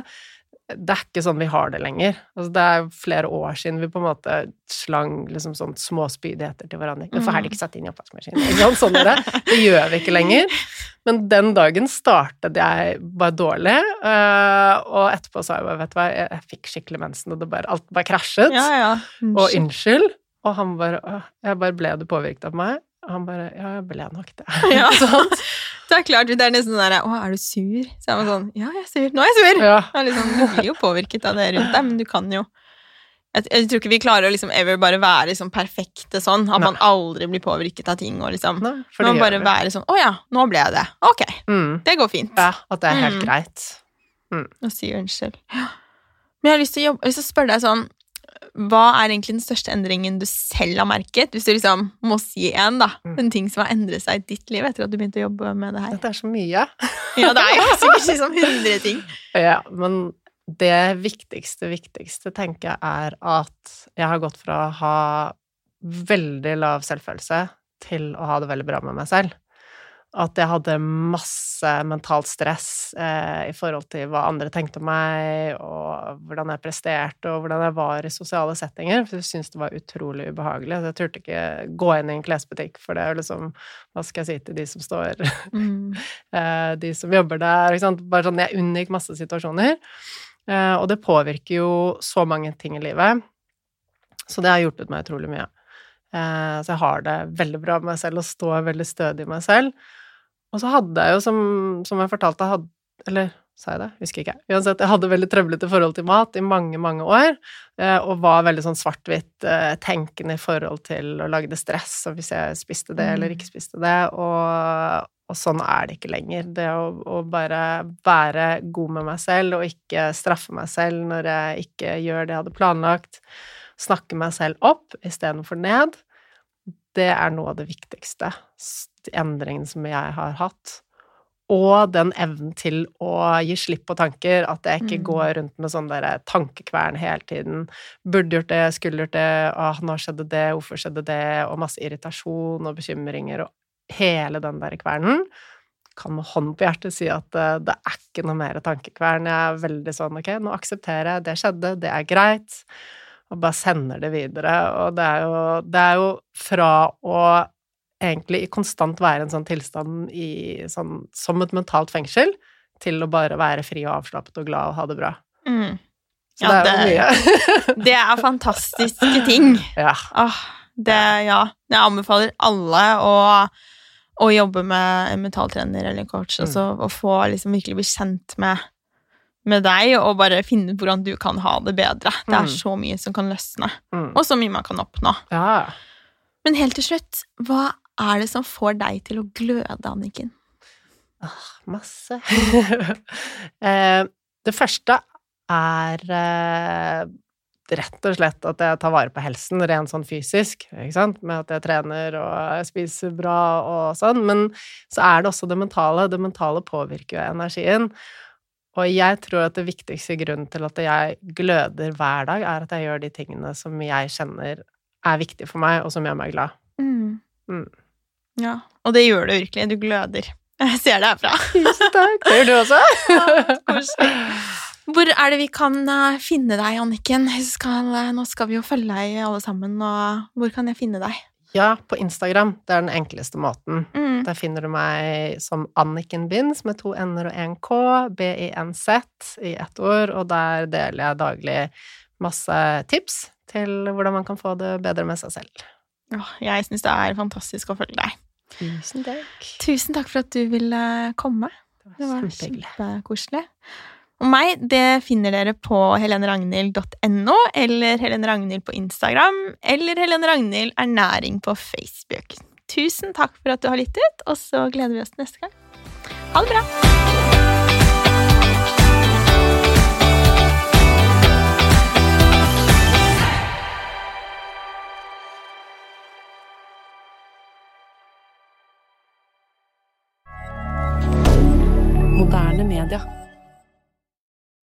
det er ikke sånn vi har det lenger. Altså, det er flere år siden vi på en måte slang liksom sånn små spydigheter til hverandre. 'Hvorfor har de ikke satt inn i oppvaskmaskinen?' Sånn det. det gjør vi ikke lenger. Men den dagen startet jeg bare dårlig, uh, og etterpå sa jeg bare, vet du hva, jeg, jeg fikk skikkelig mensen, og det bare, alt bare krasjet. Ja, ja. Og unnskyld. Og han bare Jeg bare ble du påvirket av meg? Og han bare Ja, jeg ble nok det. Ja. [LAUGHS] det er klart, det er nesten sånn der Å, er du sur? Så er man sånn Ja, jeg er sur. Nå er jeg sur! Ja. Liksom, du blir jo påvirket av det rundt deg, men du kan jo jeg, jeg, tror ikke vi klarer å liksom ever bare være liksom perfekte sånn. At Nei. man aldri blir påvirket av ting. Og liksom, Nei, man bare være sånn 'Å ja, nå ble jeg det. Ok. Mm. Det går fint.' Ja, at det er helt mm. greit. Mm. Og si unnskyld. Men jeg har lyst til å, jobbe, lyst til å spørre deg sånn hva er egentlig den største endringen du selv har merket? Hvis du liksom må si én, da. Mm. En ting som har endret seg i ditt liv etter at du begynte å jobbe med det her. Det er så mye. ja, det er jo [LAUGHS] sikkert liksom hundre ting. Ja, men det viktigste, viktigste, tenker jeg, er at jeg har gått fra å ha veldig lav selvfølelse til å ha det veldig bra med meg selv at jeg hadde masse mentalt stress eh, i forhold til hva andre tenkte om meg, og hvordan jeg presterte, og hvordan jeg var i sosiale settinger, for jeg syntes det var utrolig ubehagelig. Jeg turte ikke gå inn i en klesbutikk, for det er jo liksom Hva skal jeg si til de som står mm. [LAUGHS] eh, De som jobber der, ikke sant. Bare sånn Jeg unngikk masse situasjoner. Eh, og det påvirker jo så mange ting i livet. Så det har hjulpet meg utrolig mye. Eh, så jeg har det veldig bra med meg selv og står veldig stødig i meg selv. Og så hadde jeg jo, som, som jeg fortalte, hadde, eller sa jeg det? Husker ikke. Uansett, jeg hadde veldig trøblete forhold til mat i mange, mange år, eh, og var veldig sånn svart-hvitt eh, tenkende i forhold til å lage det stress, og hvis jeg spiste det eller mm. ikke spiste det, og, og sånn er det ikke lenger. Det å, å, bare være god med meg selv og ikke straffe meg selv når jeg ikke gjør det jeg hadde planlagt, snakke meg selv opp istedenfor ned, det er noe av det viktigste endringen som jeg har hatt. Og den evnen til å gi slipp på tanker, at jeg ikke mm. går rundt med sånn der tankekvern hele tiden. Burde gjort det, skulle gjort det, ah, nå skjedde det, hvorfor skjedde det, og masse irritasjon og bekymringer og hele den der kvernen. Kan med hånd på hjertet si at uh, det er ikke noe mer tankekvern. Jeg er veldig sånn ok, nå aksepterer jeg, det skjedde, det er greit og bare sender det videre. Og det er jo, det er jo fra å egentlig i konstant være en sånn tilstand i, sånn, som et mentalt fengsel, til å bare være fri og avslappet og glad og ha det bra. Mm. Så ja, det er jo mye. [LAUGHS] det er fantastiske ting. [LAUGHS] Ja. Åh, det, ja. Jeg anbefaler alle å, å jobbe med en mentaltrener eller coach, mm. altså å få liksom virkelig bli kjent med med deg og bare finne ut hvordan du kan ha det bedre. Det er mm. så mye som kan løsne, mm. og så mye man kan oppnå. Ja. Men helt til slutt, hva er det som får deg til å gløde, Anniken? Åh, masse. [LAUGHS] eh, det første er eh, rett og slett at jeg tar vare på helsen rent sånn fysisk, ikke sant, med at jeg trener og jeg spiser bra og sånn, men så er det også det mentale. Det mentale påvirker jo energien. Og jeg tror at det viktigste grunnen til at jeg gløder hver dag, er at jeg gjør de tingene som jeg kjenner er viktige for meg, og som gjør meg glad. Mm. Mm. Ja, og det gjør du virkelig. Du gløder. [LAUGHS] Jeg ser det herfra. [LAUGHS] Tusen takk. Det gjør du også. ja, [LAUGHS] Hvor er det vi kan eh, finne deg, Anniken? Skal, eh, nå skal vi jo følge deg alle sammen, og hvor kan jeg finne deg? Ja, på Instagram. Det er den enkleste måten. Mm. Der finner du meg som Anniken Binds med to n-er og én k, B-I-N-Z i ett ord, og der deler jeg daglig masse tips til hvordan man kan få det bedre med seg selv. Jeg syns det er fantastisk å følge deg. Tusen takk. Tusen takk for at du ville komme. Det var, kjempehyggelig. kjempekoselig. Og meg, det finner dere på heleneragnhild.no, eller Helene Ragnhild på Instagram, eller Helene Ragnhild ernæring på Facebook. Tusen takk for at du har lyttet, og så gleder vi oss til neste gang. Ha det bra! Moderne media.